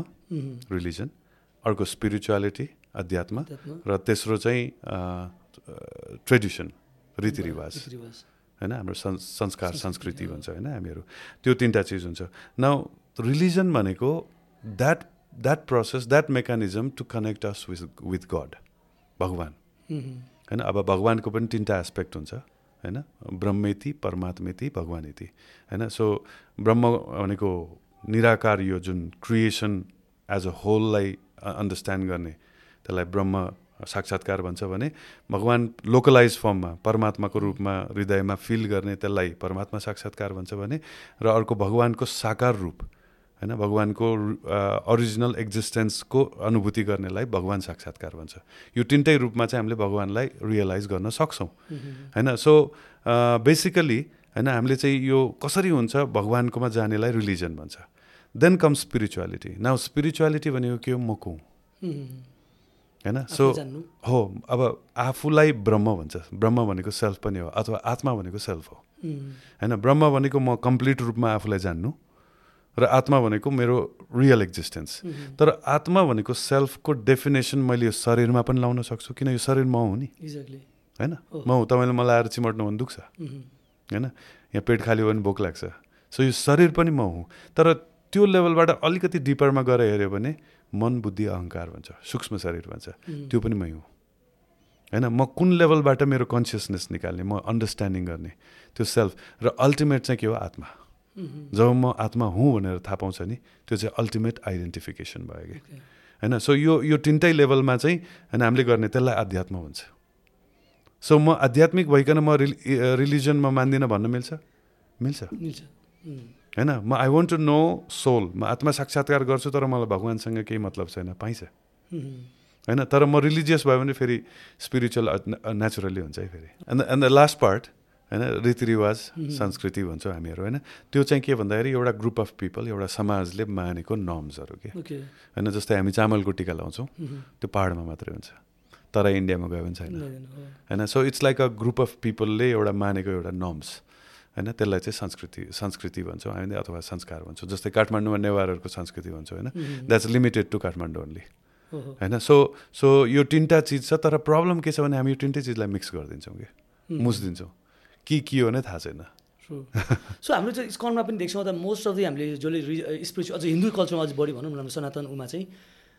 रिलिजन अर्को स्पिरिचुअलिटी अध्यात्म, र तेस्रो चाहिँ ट्रेडिसन रीतिरिवाज। होइन हाम्रो सं- संस्कार संस्कृति। भन्छ होइन हामीहरू। त्यो तिनवटा चिज हुन्छ। नाउ रिलिजन भनेको that that process that mechanism to connect us with with God भगवान्। होइन अब भगवान्को पनि तिनवटा एस्पेक्ट हुन्छ होइन ब्रह्मेति परमात्मेति भगवानेति। होइन सो ब्रह्म भनेको निराकार यो जुन क्रिएसन एज अ होललाई अन्डरस्ट्यान्ड गर्ने त्यसलाई ब्रह्म साक्षात्कार भन्छ भने भगवान् लोकलाइज फर्ममा परमात्माको रूपमा हृदयमा फिल गर्ने त्यसलाई परमात्मा साक्षात्कार भन्छ भने र अर्को भगवान्को साकार रूप होइन? भगवान्को अरिजिनल एक्जिस्टेन्सको अनुभूति गर्नेलाई भगवान् साक्षात्कार भन्छ। यो तिनटै रूपमा चाहिँ हामीले भगवान्लाई रियलाइज गर्न सक्छौँ होइन? सो बेसिकली होइन हामीले चाहिँ यो कसरी हुन्छ? भगवान्कोमा जानेलाई रिलिजन भन्छ। Then come spirituality now spirituality भनेको के हो? म को हुँ उम्, होइन? सो हो अब आफूलाई ब्रह्म भन्छ। ब्रह्म भनेको सेल्फ पनि हो अथवा आत्मा भनेको सेल्फ हो। होइन ब्रह्म भनेको म कम्प्लिट रूपमा आफूलाई जान्नु र आत्मा भनेको मेरो रियल एक्जिस्टेन्स। तर आत्मा भनेको सेल्फको डेफिनेसन मैले यो शरीरमा पनि लाउन सक्छु किन यो शरीर म हुँ नि. होइन? हो। म हुँ तपाईँले मलाई आएर चिमट्नु भने दुख्छ। होइन? यहाँ पेट खाली भयो भने भोक लाग्छ। सो यो शरीर पनि म हुँ। तर त्यो लेभलबाट अलिकति डिपरमा गएर हेऱ्यो भने मन बुद्धि अहङ्कार भन्छ सूक्ष्म शरीर भन्छ। त्यो पनि मै हुँ होइन म कुन लेभलबाट मेरो कन्सियसनेस निकाल्ने म अन्डरस्ट्यान्डिङ गर्ने त्यो सेल्फ र अल्टिमेट चाहिँ के हो? आत्मा। जब म आत्मा हुँ भनेर थाहा पाउँछ नि त्यो चाहिँ अल्टिमेट आइडेन्टिफिकेसन भयो कि. होइन सो यो यो तिनटै लेभलमा चाहिँ होइन हामीले गर्ने त्यसलाई अध्यात्म भन्छ। सो म आध्यात्मिक भइकन म रिलि रिलिजनमा मान्दिनँ भन्न मिल्छ? मिल्छ। मिल्छ। होइन? म I want to know soul म आत्मा साक्षात्कार गर्छु तर मलाई भगवान्सँग केही मतलब छैन। पाइन्छ। होइन? तर म रिलिजियस भयो भने फेरि स्पिरिचुअल नेचुरली हुन्छ है फेरि। And and the last part होइन? रीतिरिवाज. संस्कृति भन्छौँ हामीहरू होइन? त्यो चाहिँ के भन्दाखेरि एउटा ग्रुप अफ पिपल एउटा समाजले मानेको नर्म्सहरू के. होइन? जस्तै हामी चामलको टिका लाउँछौँ त्यो पाहाडमा मात्रै हुन्छ। तर इन्डियामा गयो भने छैन। होइन? So it's like a group of पिपलले एउटा मानेको एउटा नर्म्स होइन? त्यसलाई चाहिँ संस्कृति संस्कृति भन्छौँ हामीले अथवा संस्कार भन्छौँ। जस्तै काठमाडौँमा नेवारहरूको संस्कृति भन्छौँ होइन? That's limited to Kathmandu only. होइन? सो सो यो तिनवटा चिज छ तर प्रब्लम के छ भने हामी यो तिनटै चिजलाई मिक्स गरिदिन्छौँ कि? मुछिदिन्छौँ। के के हो नै थाहा छैन. सो हाम्रो चाहिँ स्कनमा पनि देख्छौँ त मोस्ट अफ द हामीले जसले स्पिरिचुअल अझ हिन्दू कल्चरमा अझ बढी भनौँ न सनातन उमा चाहिँ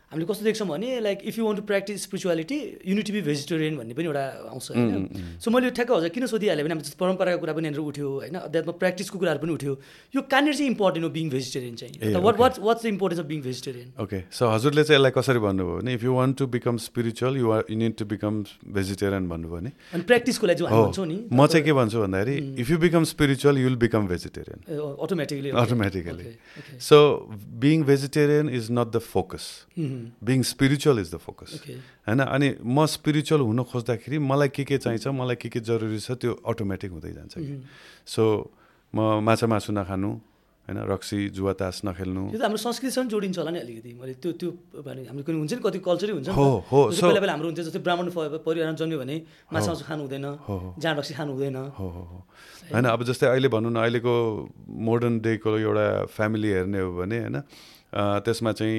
हामीले कस्तो देख्छौँ भने like if you want to practice spirituality unity be vegetarian भन्ने पनि एउटा आउँछ होइन। सो मैले ठ्याक्क हजुर किन सोधिहालेँ भने हाम्रो परम्पराको कुरा पनि यहाँनिर उठ्यो होइन अध्यात्म प्र्याक्टिसको कुराहरू पनि उठ्यो। यो कहाँनिर चाहिँ इम्पोर्टेन्ट हो बिङ भेजिटेरियन चाहिँ? What. What what's the importance of being vegetarian okay so हजुरले चाहिँ यसलाई कसरी भन्नुभयो भने if you want to become spiritual you are you need to become vegetarian भन्नुभयो भने। अनि प्र्याक्टिसको लागि हामी भन्छौँ नि। म चाहिँ के भन्छु भन्दाखेरि if you become spiritual you will become vegetarian automatically Automatically. So being vegetarian is not the focus being spiritual is the focus होइन? अनि म स्पिरिचुअल हुन खोज्दाखेरि मलाई के के चाहिन्छ मलाई के के जरुरी छ त्यो अटोमेटिक हुँदै जान्छ कि। सो म माछा मासु नखानु होइन? रक्सी जुवा तास नखेल्नु। त्यो त हाम्रो संस्कृतिसँग जोडिन्छ होला नि अलिकति। मैले त्यो त्यो भने हाम्रो कुनै हुन्छ नि कति कल्चरै हुन्छ। हो, हो, पहिला पहिला हाम्रो हुन्थ्यो जस्तै ब्राह्मण परिवारमा जन्म्यो भने माछा मासु खानु हुँदैन हो, हो। जाँड रक्सी खानु हुँदैन। हो हो होइन? अब जस्तै अहिले भनौँ न अहिलेको मोडर्न डेको एउटा फ्यामिली हेर्ने हो भने होइन? त्यसमा चाहिँ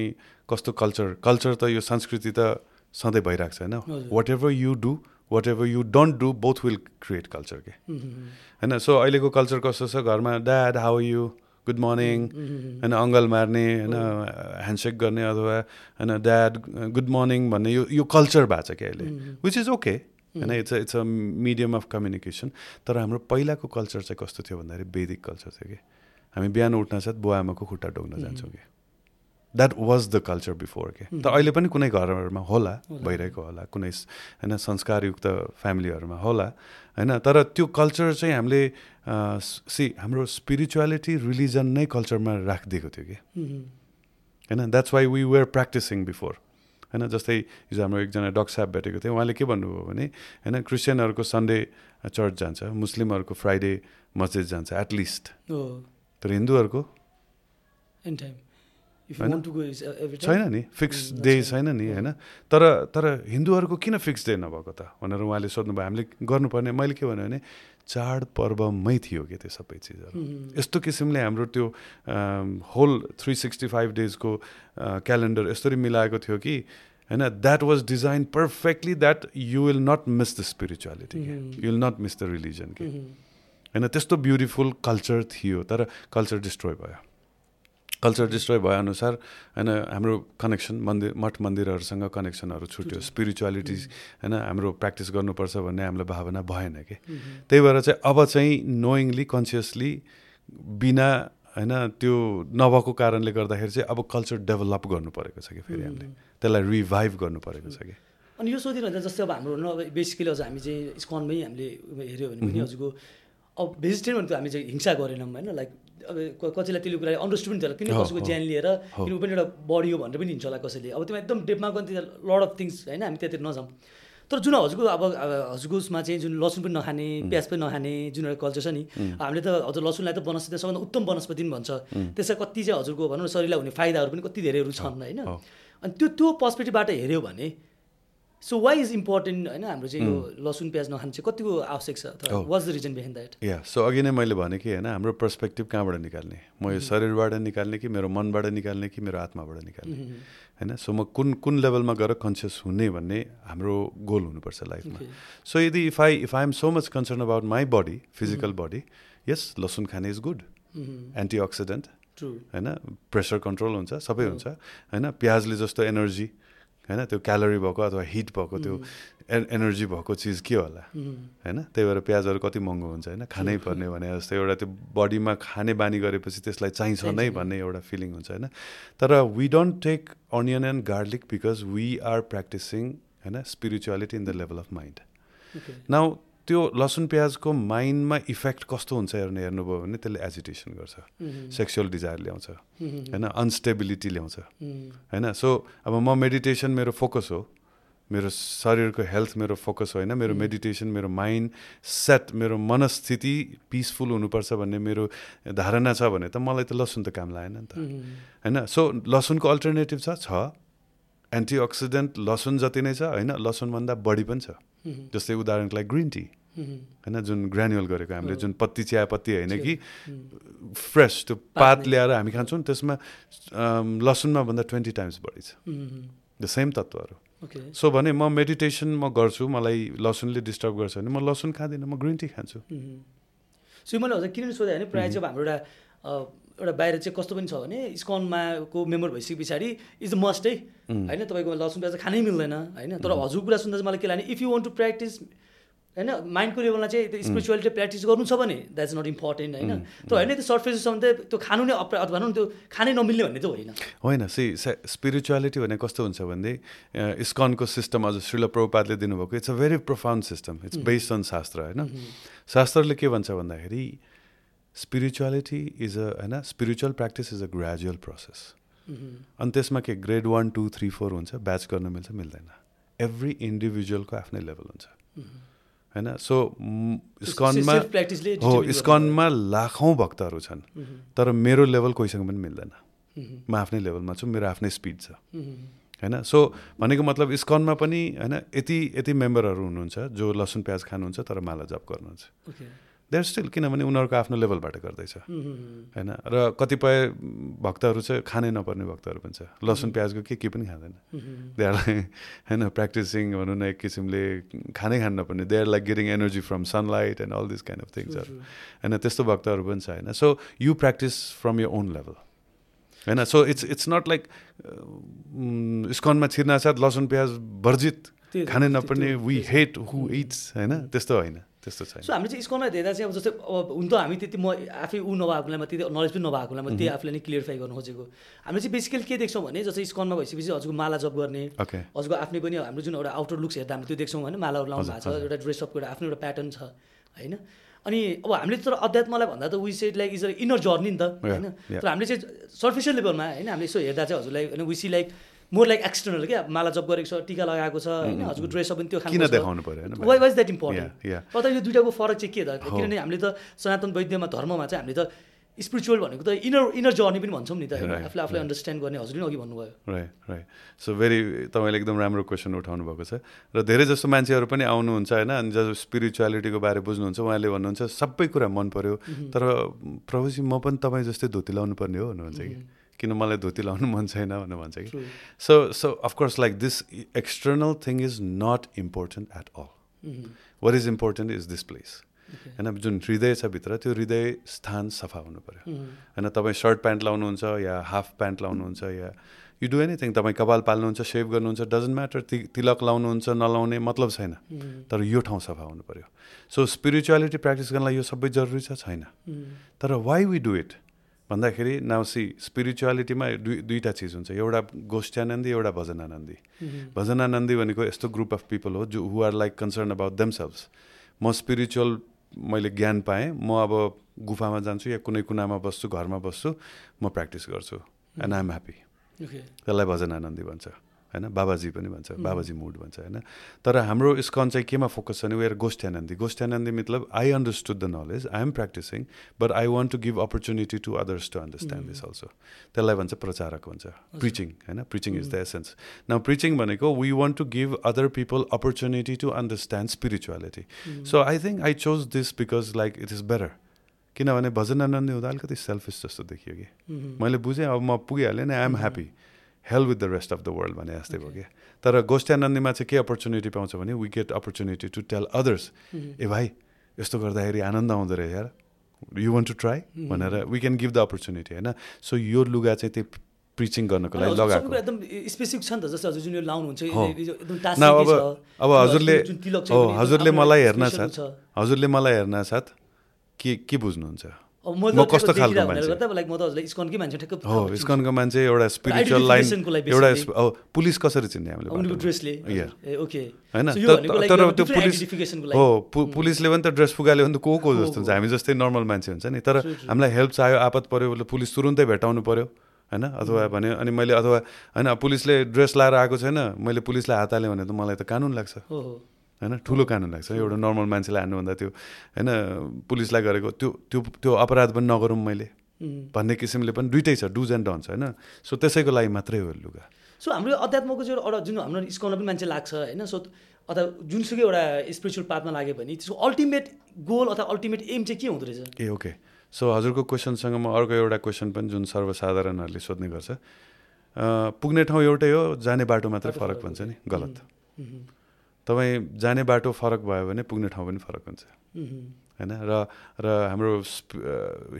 कस्तो कल्चर? कल्चर त यो संस्कृति त सधैँ भइरहेको छ होइन। Whatever you do whatever you don't do both will create culture के होइन? सो अहिलेको कल्चर कस्तो छ? घरमा dad how you good morning होइन? अङ्गल मार्ने होइन? ह्यान्डसेक गर्ने अथवा होइन? ड्याड गुड मर्निङ भन्ने यो यो कल्चर भएको छ क्या अहिले। विच इज ओके होइन? It's it's a medium of communication तर हाम्रो पहिलाको कल्चर चाहिँ कस्तो थियो भन्दाखेरि वैदिक कल्चर थियो कि हामी बिहान उठ्न साथ बुवा आमाको खुट्टा डोक्न जान्छौँ कि that was the culture before के त अहिले पनि कुनै घरहरूमा होला भइरहेको होला कुनै होइन संस्कारयुक्त फ्यामिलीहरूमा होला होइन। तर त्यो कल्चर चाहिँ हामीले सी हाम्रो स्पिरिचुअलिटी रिलिजन नै कल्चरमा राखिदिएको थियो कि। होइन that's why we were practicing before होइन जस्तै हिजो हाम्रो एकजना डक साहब भेटेको थियो उहाँले के भन्नुभयो भने होइन क्रिस्चियनहरूको सन्डे चर्च जान्छ मुस्लिमहरूको फ्राइडे मस्जिद जान्छ एटलिस्ट तर हिन्दूहरूको? एनी टाइम छैन नि फिक्स डे छैन नि होइन? तर तर हिन्दूहरूको किन फिक्स डे नभएको त? भनेर उहाँले सोध्नुभयो हामीले गर्नुपर्ने मैले के भन्यो भने चाडपर्वमै थियो कि त्यो सबै चिजहरू। यस्तो किसिमले हाम्रो त्यो होल थ्री सिक्सटी फाइभ डेजको क्यालेन्डर यसरी मिलाएको थियो कि होइन? That was design perfectly that you will not miss the spirituality you will not miss the religion कि। होइन? त्यस्तो ब्युटिफुल कल्चर थियो तर कल्चर डिस्ट्रोय भयो। कल्चर डिस्ट्रोय भए अनुसार होइन हाम्रो कनेक्सन मन्दिर मठ मन्दिरहरूसँग कनेक्सनहरू छुट्यो। स्पिरिचुअलिटी होइन हाम्रो प्र्याक्टिस गर्नुपर्छ भन्ने हामीलाई भावना भएन कि। त्यही भएर चाहिँ अब चाहिँ नोइङली कन्सियसली बिना होइन त्यो नभएको कारणले गर्दाखेरि चाहिँ अब कल्चर डेभलप गर्नु परेको छ कि फेरि हामीले। त्यसलाई रिभाइभ गर्नु परेको छ कि। अनि यो सोधिरहन्छ जस्तै अब हाम्रो न बेसिकली अझ हामी चाहिँ स्कनमै हामीले हेऱ्यो भने पनि हजुरको अब भेजिटेरियन भनेको हामी चाहिँ हिंसा गरेनौँ होइन लाइक अब क- कतिलाई त्यसले कुरा अन्डरस्ट्यान्ड पनि थियो होला। किन कसैको ज्यान लिएर। किन पनि एउटा बडी हो भनेर पनि हिन्छ होला कसैले। अब त्यो एकदम डेपमा गयो लड अफ थिङ्स होइन हामी त्यतिर नजाउँ। तर जुन हजुरको अब हजुरको उसमा चाहिँ जुन लसुन पनि नखाने प्याज पनि नखाने जुन एउटा कल्चर छ नि हामीले त हजुर लसुनलाई त वनस्पति सबभन्दा उत्तम वनस्पति पनि भन्छ। त्यसमा कति चाहिँ हजुरको भनौँ न शरीरलाई हुने फाइदाहरू पनि कति धेरैहरू छन् होइन। अनि त्यो त्यो पर्सपेक्टिभबाट हेऱ्यो भने सो वाइ इज इम्पोर्टेन्ट होइन हाम्रो चाहिँ यो लसुन प्याज नखानु चाहिँ कतिको आवश्यक छ। Was the reason behind that yeah so अघि नै मैले भने कि होइन हाम्रो पर्सपेक्टिभ कहाँबाट निकाल्ने? म यो शरीरबाट निकाल्ने कि मेरो मनबाट निकाल्ने कि मेरो आत्माबाट निकाल्ने? होइन सो म कुन कुन लेभलमा गएर कन्सियस हुने भन्ने हाम्रो गोल हुनुपर्छ लाइफमा. सो यदि if I if I am so much concern about my body physical body yes लसुन खाने इज गुड एन्टिअक्सिडेन्ट ट्रु होइन प्रेसर कन्ट्रोल हुन्छ सबै हुन्छ। होइन प्याजले जस्तो एनर्जी होइन? त्यो क्यालोरी भएको अथवा हिट भएको त्यो ए- एनर्जी भएको चिज के होला? होइन? त्यही भएर प्याजहरू कति महँगो हुन्छ होइन? खानै <laughs> पर्ने भने जस्तो एउटा त्यो बडीमा खाने बानी गरेपछि त्यसलाई चाहिन्छ नै भन्ने एउटा फिलिङ हुन्छ होइन? तर we don't take onion and garlic because we are practicing होइन? Spirituality in the level of mind now त्यो लसुन प्याजको माइन्डमा इफेक्ट कस्तो हुन्छ हेर्ने हेर्नुभयो भने त्यसले एजिटेसन गर्छ। सेक्सुअल डिजायर ल्याउँछ। होइन? अनस्टेबिलिटी ल्याउँछ। होइन? सो अब म मेडिटेसन मेरो फोकस हो। मेरो शरीरको हेल्थ मेरो फोकस होइन। मेरो मेडिटेसन मेरो माइन्ड सेट मेरो मनस्थिति पिसफुल हुनुपर्छ भन्ने मेरो धारणा छ भने त मलाई त लसुन त काम लागेन नि त। होइन? सो लसुनको अल्टरनेटिभ छ? छ। एन्टिअक्सिडेन्ट लसुन जति नै छ होइन? लसुनभन्दा बढी पनि छ। जस्तै उदाहरणको लागि ग्रिन टी होइन जुन ग्रेन्युअल गरेको हामीले जुन पत्ती चियापत्ती होइन कि फ्रेस त्यो पात ल्याएर हामी खान्छौँ त्यसमा लसुनमा भन्दा ट्वेन्टी टाइम्स बढी छ। द सेम तत्त्वहरू। ओके। सो भने म मेडिटेसन म गर्छु मलाई लसुनले डिस्टर्ब गर्छ भने म लसुन खाँदिनँ म ग्रिन टी खान्छु। सो मैले हजुर किन सोधेँ भने प्रायः चाहिँ हाम्रो एउटा एउटा बाहिर चाहिँ कस्तो पनि छ भने स्कनमा को मेम्बर भइसके पछाडि इज मस्ट है। होइन तपाईँको लसुन प्याज खानै मिल्दैन होइन। तर हजुर कुरा सुन्दा चाहिँ मलाई के लाग्ने if you want to practice होइन माइन्डको लेभलमा चाहिँ त्यो स्पिरिचुअलिटी प्र्याक्टिस गर्नु छ भने द्याट्स नट इम्पोर्टेन्ट होइन? तर होइन त्यो सर्फेससम्म चाहिँ त्यो खानु नै अपरा अथवा भनौँ न त्यो खानै नमिल्ने भन्ने चाहिँ होइन। होइन सी स्पिरिचुअलिटी भने कस्तो हुन्छ भने इस्कनको सिस्टम अझ श्रील प्रभुपातले दिनुभएको it's a very profound system it's based on shastra होइन? शास्त्रले के भन्छ भन्दाखेरि स्पिरिचुअलिटी इज अ होइन spiritual practice is a gradual process अनि त्यसमा के grade one two three four हुन्छ ब्याच गर्न मिल्छ मिल्दैन। एभ्री इन्डिभिजुअलको आफ्नै लेभल हुन्छ। होइन? सो स्कनमा सेल्फ प्र्याक्टिसले हो स्कनमा लाखौँ भक्तहरू छन्। तर मेरो लेभल कोहीसँग पनि मिल्दैन। म आफ्नै लेभलमा छु मेरो आफ्नै स्पिड छ। होइन? सो भनेको मतलब स्कनमा पनि होइन यति यति मेम्बरहरू हुनुहुन्छ जो लसुन प्याज खानुहुन्छ तर माला जप गर्नुहुन्छ। देयर स्टिल किनभने उनीहरूको आफ्नो लेभलबाट गर्दैछ। होइन? र कतिपय भक्तहरू चाहिँ खानै नपर्ने भक्तहरू पनि छ। लसुन प्याजको के के पनि खाँदैन। देयर होइन प्र्याक्टिसिङ भनौँ न एक किसिमले खानै खानु नपर्ने। There like getting energy from sunlight and all this kind of थिङ्सहरू होइन त्यस्तो भक्तहरू पनि छ होइन? So you practice from your own level होइन? So it's it's not like स्कनमा छिर्नासाथ लसुन प्याज वर्जित खानै नपर्ने वी हेट हु इट्स होइन? त्यस्तो होइन। त्यस्तो छैन। सो हामीले चाहिँ स्कनमा हेर्दा चाहिँ अब जस्तै अब हुन त हामी त्यति म आफै ऊ नभएकोलाई म त्यति नलेज पनि नभएकोलाई म त्यही आफूलाई नै क्लियरफाई गर्नु खोजेको। हामीले चाहिँ बेसिकली के देख्छौँ भने जस्तै स्कनमा भइसकेपछि हजुरको माला जप गर्ने हजुरको आफ्नै पनि हाम्रो जुन एउटा आउटर लुक्स हेर्दा हामीले त्यो देख्छौँ होइन मालाहरू लाउनु भएको छ एउटा ड्रेसअपको एउटा आफ्नो एउटा प्याटर्न छ होइन? अनि अब हामीले तर अध्यात्मलाई भन्दा त we said like is a inner journey नि त होइन? तर हामीले चाहिँ सर्फिसियल लेभलमा होइन? हामीले यसो हेर्दा चाहिँ हजुरलाई होइन? See like more like external क्या? माला जप गरेको छ टिका लगाएको छ होइन? हजुरको ड्रेसअप पनि त्यो किन देखाउनु पऱ्यो वाइ वाइज द्याट इम्पोर्टेन्ट. तर यो दुइटाको फरक चाहिँ के त? किनभने हामीले त सनातन वैद्यमा धर्ममा चाहिँ हामीले त स्पिरिचुअल भनेको त इनर इनर जर्नी पनि भन्छौँ नि त आफूले आफूलाई अन्डरस्ट्यान्ड गर्ने हजुरले अघि भन्नुभयो। राइट राइट सो भेरी तपाईँले एकदम राम्रो क्वेसन उठाउनु भएको छ। र धेरै जस्तो मान्छेहरू पनि आउनुहुन्छ होइन? अनि जब स्पिरिचुअलिटीको बारे बुझ्नुहुन्छ उहाँले भन्नुहुन्छ सबै कुरा मन पऱ्यो तर प्रभुजी म पनि तपाईँ जस्तै धोती लाउनु पर्ने हो भन्नुहुन्छ कि? किन मलाई धोती लाउनु मन छैन भनेर भन्छ कि. So so of course like this external thing is not important at all what is important is this place होइन जुन हृदय छ भित्र त्यो हृदय स्थान सफा हुनु पऱ्यो होइन तपाईँ सर्ट प्यान्ट लाउनुहुन्छ या हाफ प्यान्ट लाउनुहुन्छ या यु डु एनिथिङ तपाईँ कपाल पाल्नुहुन्छ सेभ गर्नुहुन्छ डजन्ट म्याटर ति तिलक लाउनुहुन्छ नलाउने मतलब छैन। तर यो ठाउँ सफा हुनु पऱ्यो सो स्पिरिचुअलिटी प्र्याक्टिस गर्नलाई यो सबै जरुरी छ छैन। तर वाइ वी डु इट भन्दाखेरि नाउ सी स्पिरिचुअलिटीमा दुई दुईवटा चिज हुन्छ। एउटा गोष्ठ्यानन्दी एउटा भजनानन्दी। भजनानन्दी भनेको यस्तो ग्रुप अफ पिपल हो जो who are like concern about themselves म स्पिरिचुअल मैले ज्ञान पाएँ म अब गुफामा जान्छु या कुनै कुनामा बस्छु घरमा बस्छु म प्र्याक्टिस गर्छु। एन्ड आइएम ह्याप्पी ओके त्यसलाई भजनानन्दी भन्छ। होइन? बाबाजी पनि भन्छ बाबाजी मुड भन्छ होइन? तर हाम्रो स्कन चाहिँ केमा फोकस छ भने वेयर गोष्ठ्यानन्दी गोष्ठ्यानन्दी मतलब I understood the knowledge I am practising but I want to give opportunity to others to understand this also त्यसलाई भन्छ प्रचारक भन्छ प्रिचिङ होइन? प्रिचिङ इज द एसेन्स न प्रिचिङ भनेको we want to give other people opportunity to understand spirituality so I think I chose this because like it is better किनभने भजनानन्दी हुँदा अलिकति सेल्फिस जस्तो देखियो कि। मैले बुझेँ अब म पुगिहालेँ नि I am happy hell with the rest of the world भने जस्तै भयो कि तर गोष्ठ्यानन्दीमा चाहिँ के अपर्च्युनिटी पाउँछ भने we get opportunity to tell others ए भाइ यस्तो गर्दाखेरि आनन्द आउँदो रहेछ यार। यु वान्ट टु ट्राई भनेर we can give the opportunity होइन? सो यो लुगा चाहिँ त्यही प्रिचिङ गर्नको लागि लगाएको एकदम स्पेसिफिक छ नि त जस्तो हजुर जुन यो लाउनुहुन्छ अब अब हजुरले हजुरले मलाई हेर्न साथ। हजुरले मलाई हेर्न साथ के के बुझ्नुहुन्छ? म कस्तो खालको मान्छे? इस्कनकै मान्छे हो। इस्कनको एउटा स्पिरिचुअल लाइन एउटा पुलिस कसरी चिन्ने हामीले तर- त्यो पुलिस हो। पु- पुलिसले पनि त ड्रेस पुगाल्यो भने त को को जस्तो हुन्छ। हामी जस्तै नर्मल मान्छे हुन्छ नि। तर. हामीलाई हेल्प चाहियो आपत पऱ्यो पुलिस तुरुन्तै भेटाउनु पऱ्यो होइन? अथवा भने अनि मैले अथवा होइन पुलिसले ड्रेस लाएर आएको छैन मैले पुलिसलाई हात हालेँ भने त मलाई त कानुन लाग्छ। होइन? ठुलो कानुन लाग्छ। एउटा नर्मल मान्छेलाई हान्नुभन्दा त्यो होइन पुलिसलाई गरेको त्यो त्यो त्यो अपराध पनि नगरौँ मैले। भन्ने किसिमले पनि दुइटै छ डुज एन्ड डन्स होइन? सो त्यसैको लागि मात्रै हो लुगा। सो हाम्रो अध्यात्मको चाहिँ एउटा जुन हाम्रो इस्कनमा पनि मान्छे लाग्छ होइन? सो अथवा जुनसुकै एउटा स्पिरिचुअल पाथमा लाग्यो भने त्यसको अल्टिमेट गोल अथवा अल्टिमेट एम चाहिँ के हुँदो रहेछ? ए ओके। सो हजुरको क्वेसनसँग म अर्को एउटा क्वेसन पनि जुन सर्वसाधारणहरूले सोध्ने गर्छ। पुग्ने ठाउँ एउटै हो जाने बाटो मात्रै फरक भन्छ। नि। गलत। तपाईँ जाने बाटो फरक भयो भने पुग्ने ठाउँ पनि फरक हुन्छ। होइन? र र हाम्रो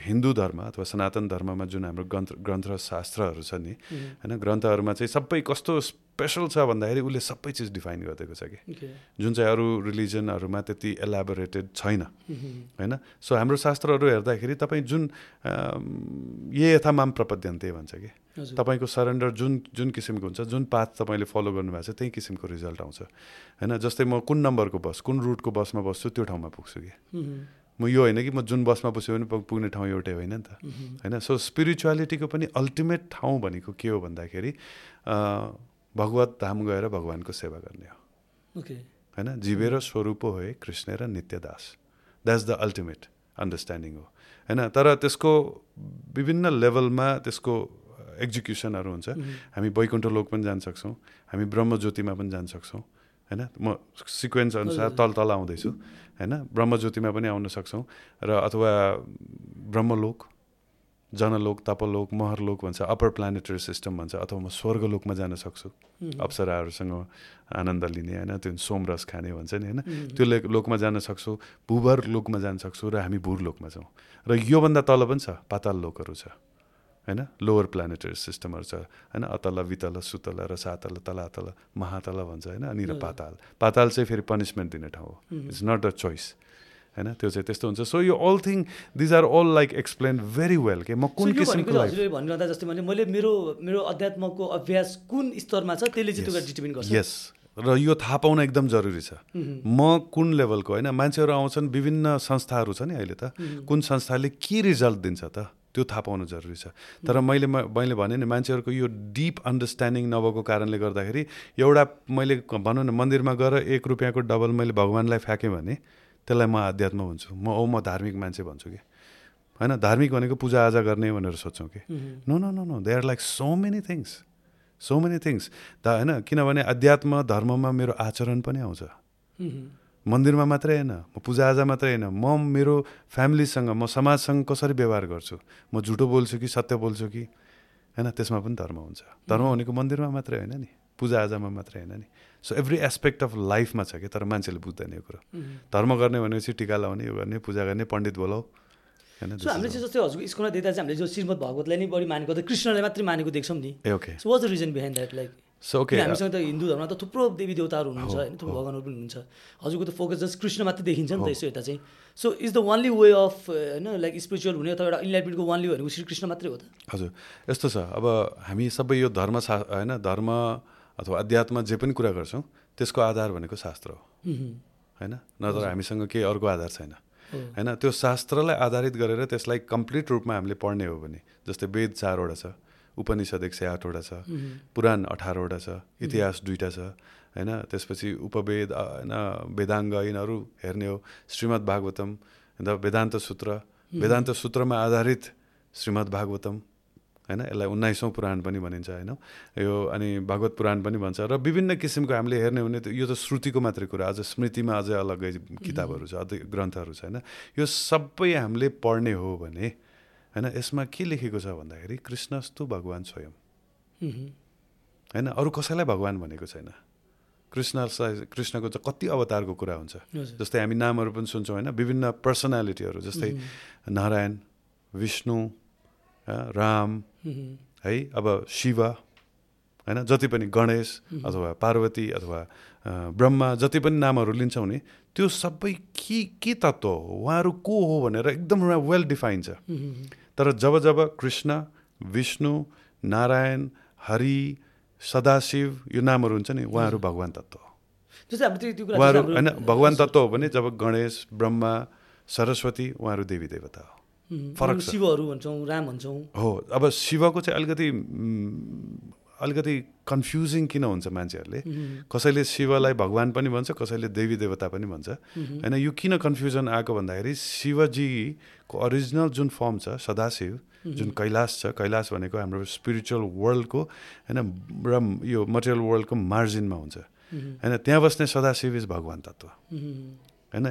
हिन्दू धर्म अथवा सनातन धर्ममा जुन हाम्रो ग्रन्थ ग्रन्थ शास्त्रहरू छ नि होइन? ग्रन्थहरूमा चाहिँ सबै कस्तो स्पेसल छ भन्दाखेरि उसले सबै चिज डिफाइन गरिदिएको छ कि। जुन चाहिँ अरू रिलिजनहरूमा त्यति एलाबोरेटेड छैन। होइन? सो हाम्रो शास्त्रहरू हेर्दाखेरि तपाईँ जुन ये यथा माम प्रपद्यन्ते भन्छ कि। तपाईँको सरेन्डर जुन जुन किसिमको हुन्छ जुन पाथ तपाईँले फलो गर्नुभएको छ त्यही किसिमको रिजल्ट आउँछ। होइन जस्तै म कुन नम्बरको बस कुन रुटको बसमा बस्छु त्यो ठाउँमा पुग्छु कि। म यो होइन कि म जुन बसमा बस्यो भने पुग्ने ठाउँ एउटै होइन नि त। होइन सो स्पिरिचुअलिटीको पनि अल्टिमेट ठाउँ भनेको के हो भन्दाखेरि भगवत धाम गएर भगवान्को सेवा गर्ने हो। होइन जीवेर स्वरूप हो कृष्ण र नित्य दास द्याट्स द अल्टिमेट अन्डरस्ट्यान्डिङ हो। होइन तर त्यसको विभिन्न लेभलमा त्यसको एक्जिक्युसनहरू हुन्छ। हामी वैकुण्ठ लोक पनि जान सक्छौँ। हामी ब्रह्मज्योतिमा पनि जान सक्छौँ। होइन? म सिक्वेन्स अनुसार तल तल आउँदैछु होइन? ब्रह्मज्योतिमा पनि आउन सक्छौँ। र अथवा ब्रह्मलोक जनलोक तपलोक महरलोक भन्छ अप्पर प्लानेटरी सिस्टम भन्छ अथवा म स्वर्गलोकमा जान सक्छु। अप्सराहरूसँग आनन्द लिने होइन? त्यो सोमरस खाने भन्छ नि होइन? त्यो लोकमा जान सक्छु भूभर लोकमा जान सक्छु र हामी भूर लोकमा छौँ। र योभन्दा तल पनि छ पाताल लोकहरू छ। होइन? लोवर प्लानेटरी सिस्टमहरू छ होइन? अतल वितल सुतल र सातल तलातल महातल भन्छ होइन? अनि र पाताल। पाताल चाहिँ फेरि पनिसमेन्ट दिने ठाउँ हो। इट्स नट अ चोइस होइन? त्यो चाहिँ त्यस्तो हुन्छ। सो यो all thing these are all like explain very well के म कुन किसिमको जस्तै मैले मैले मेरो मेरो अध्यात्मको अभ्यास कुन स्तरमा छ त्यसले चाहिँ डिटर्मिन गर्छ। यस र यो थाहा पाउन एकदम जरुरी छ। म कुन लेभलको होइन? मान्छेहरू आउँछन् विभिन्न संस्थाहरू छ नि अहिले त। कुन संस्थाले के रिजल्ट दिन्छ त? त्यो थाहा पाउनु जरुरी छ। तर मैले मैले भने नि मान्छेहरूको यो डिप अन्डरस्ट्यान्डिङ नभएको कारणले गर्दाखेरि एउटा मैले भनौँ न मन्दिरमा गएर एक रुपियाँको डबल मैले भगवान्लाई फ्याँकेँ भने त्यसलाई म आध्यात्म हुन्छु। म औ म धार्मिक मान्छे भन्छु कि। होइन धार्मिक भनेको पूजाआजा गर्ने भनेर सोध्छौँ कि। No no no no they are like so many things so many things the होइन किनभने अध्यात्म धर्ममा मेरो आचरण पनि आउँछ। मन्दिरमा मात्रै होइन म पूजाआजा मात्रै होइन। म मेरो फ्यामिलीसँग म समाजसँग कसरी व्यवहार गर्छु? म झुटो बोल्छु कि सत्य बोल्छु कि? होइन त्यसमा पनि धर्म हुन्छ। धर्म भनेको मन्दिरमा मात्रै होइन नि। पूजाआजामा मात्रै होइन नि। सो एभ्री एस्पेक्ट अफ लाइफमा छ कि? तर मान्छेले बुझ्दैन यो कुरो। धर्म गर्ने भनेपछि टिका लाउने यो गर्ने पूजा गर्ने पण्डित बोलाऊ। होइन हामीले चाहिँ जस्तै हजुरको स्कुलमा देख्दा चाहिँ हामीले जो श्रीमद् भागवतलाई नै बढी मानेको त कृष्णलाई मात्रै मानेको देख्छौँ नि। Okay so was the reason behind that like so okay हामीसँग त हिन्दू धर्ममा त थुप्रो देवी देवताहरू हुनुहुन्छ होइन? थुप्रो भगवान्हरू पनि हुनुहुन्छ। हजुरको त फोकस जस्ट कृष्ण मात्रै देखिन्छ नि त यसो यता चाहिँ। So is the only way of होइन लाइक स्पिरिचुअल हुने अथवा एउटा इन्लाइटमेन्टको वानली भनेको श्रीकृष्ण मात्रै हो त? हजुर यस्तो छ। अब हामी सबै यो धर्म सा होइन धर्म अथवा अध्यात्म जे पनि कुरा गर्छौँ त्यसको आधार भनेको शास्त्र हो। होइन? नत्र हामीसँग केही अर्को आधार छैन। होइन? त्यो शास्त्रलाई आधारित गरेर त्यसलाई कम्प्लिट रूपमा हामीले पढ्ने हो भने जस्तै वेद चारवटा छ। उपनिषद एक सय आठवटा छ पुराण अठारवटा छ। इतिहास दुईवटा छ होइन? त्यसपछि उपवेद होइन? वेदाङ्ग यिनीहरू हेर्ने हो। श्रीमद् भागवतम वेदान्त सूत्र। वेदान्त सूत्रमा आधारित श्रीमद् भागवतम होइन? यसलाई उन्नाइसौँ पुराण पनि भनिन्छ होइन? यो अनि भागवत पुराण पनि भन्छ। र विभिन्न किसिमको हामीले हेर्ने हो भने यो त श्रुतिको मात्रै कुरा। अझ स्मृतिमा अझै अलग्गै किताबहरू छ अझै ग्रन्थहरू छ होइन? यो सबै हामीले पढ्ने हो भने होइन यसमा के लेखेको छ भन्दाखेरि कृष्णस्तु भगवान् स्वयं। होइन अरू कसैलाई भगवान् भनेको छैन। कृष्णलाई कृष्णको चाहिँ कति अवतारको कुरा हुन्छ। जस्तै हामी नामहरू पनि सुन्छौँ होइन? विभिन्न पर्सनालिटीहरू जस्तै नारायण विष्णु राम है? अब शिव होइन? जति पनि गणेश अथवा पार्वती अथवा ब्रह्मा जति पनि नामहरू लिन्छौँ नि त्यो सबै के के तत्त्व हो? उहाँहरू को हो भनेर एकदम वेल डिफाइन छ। तर जब जब कृष्ण विष्णु नारायण हरि सदाशिव यो नामहरू हुन्छ नि उहाँहरू भगवान् तत्त्व हो। उहाँहरू होइन भगवान् तत्त्व हो भने जब गणेश ब्रह्मा सरस्वती उहाँहरू देवी देवता हो। फरक शिवहरू भन्छौँ राम भन्छौँ। हो अब शिवको चाहिँ अलिकति अलिकति कन्फ्युजिङ किन हुन्छ मान्छेहरूले? कसैले शिवलाई भगवान् पनि भन्छ कसैले देवी देवता पनि भन्छ। होइन यो किन कन्फ्युजन आएको भन्दाखेरि शिवजीको ओरिजिनल जुन फर्म छ सदाशिव जुन कैलाश छ कैलाश भनेको हाम्रो स्पिरिचुअल वर्ल्डको होइन र यो मटेरियल वर्ल्डको मार्जिनमा हुन्छ। होइन त्यहाँ बस्ने सदाशिव इज भगवान् तत्त्व। होइन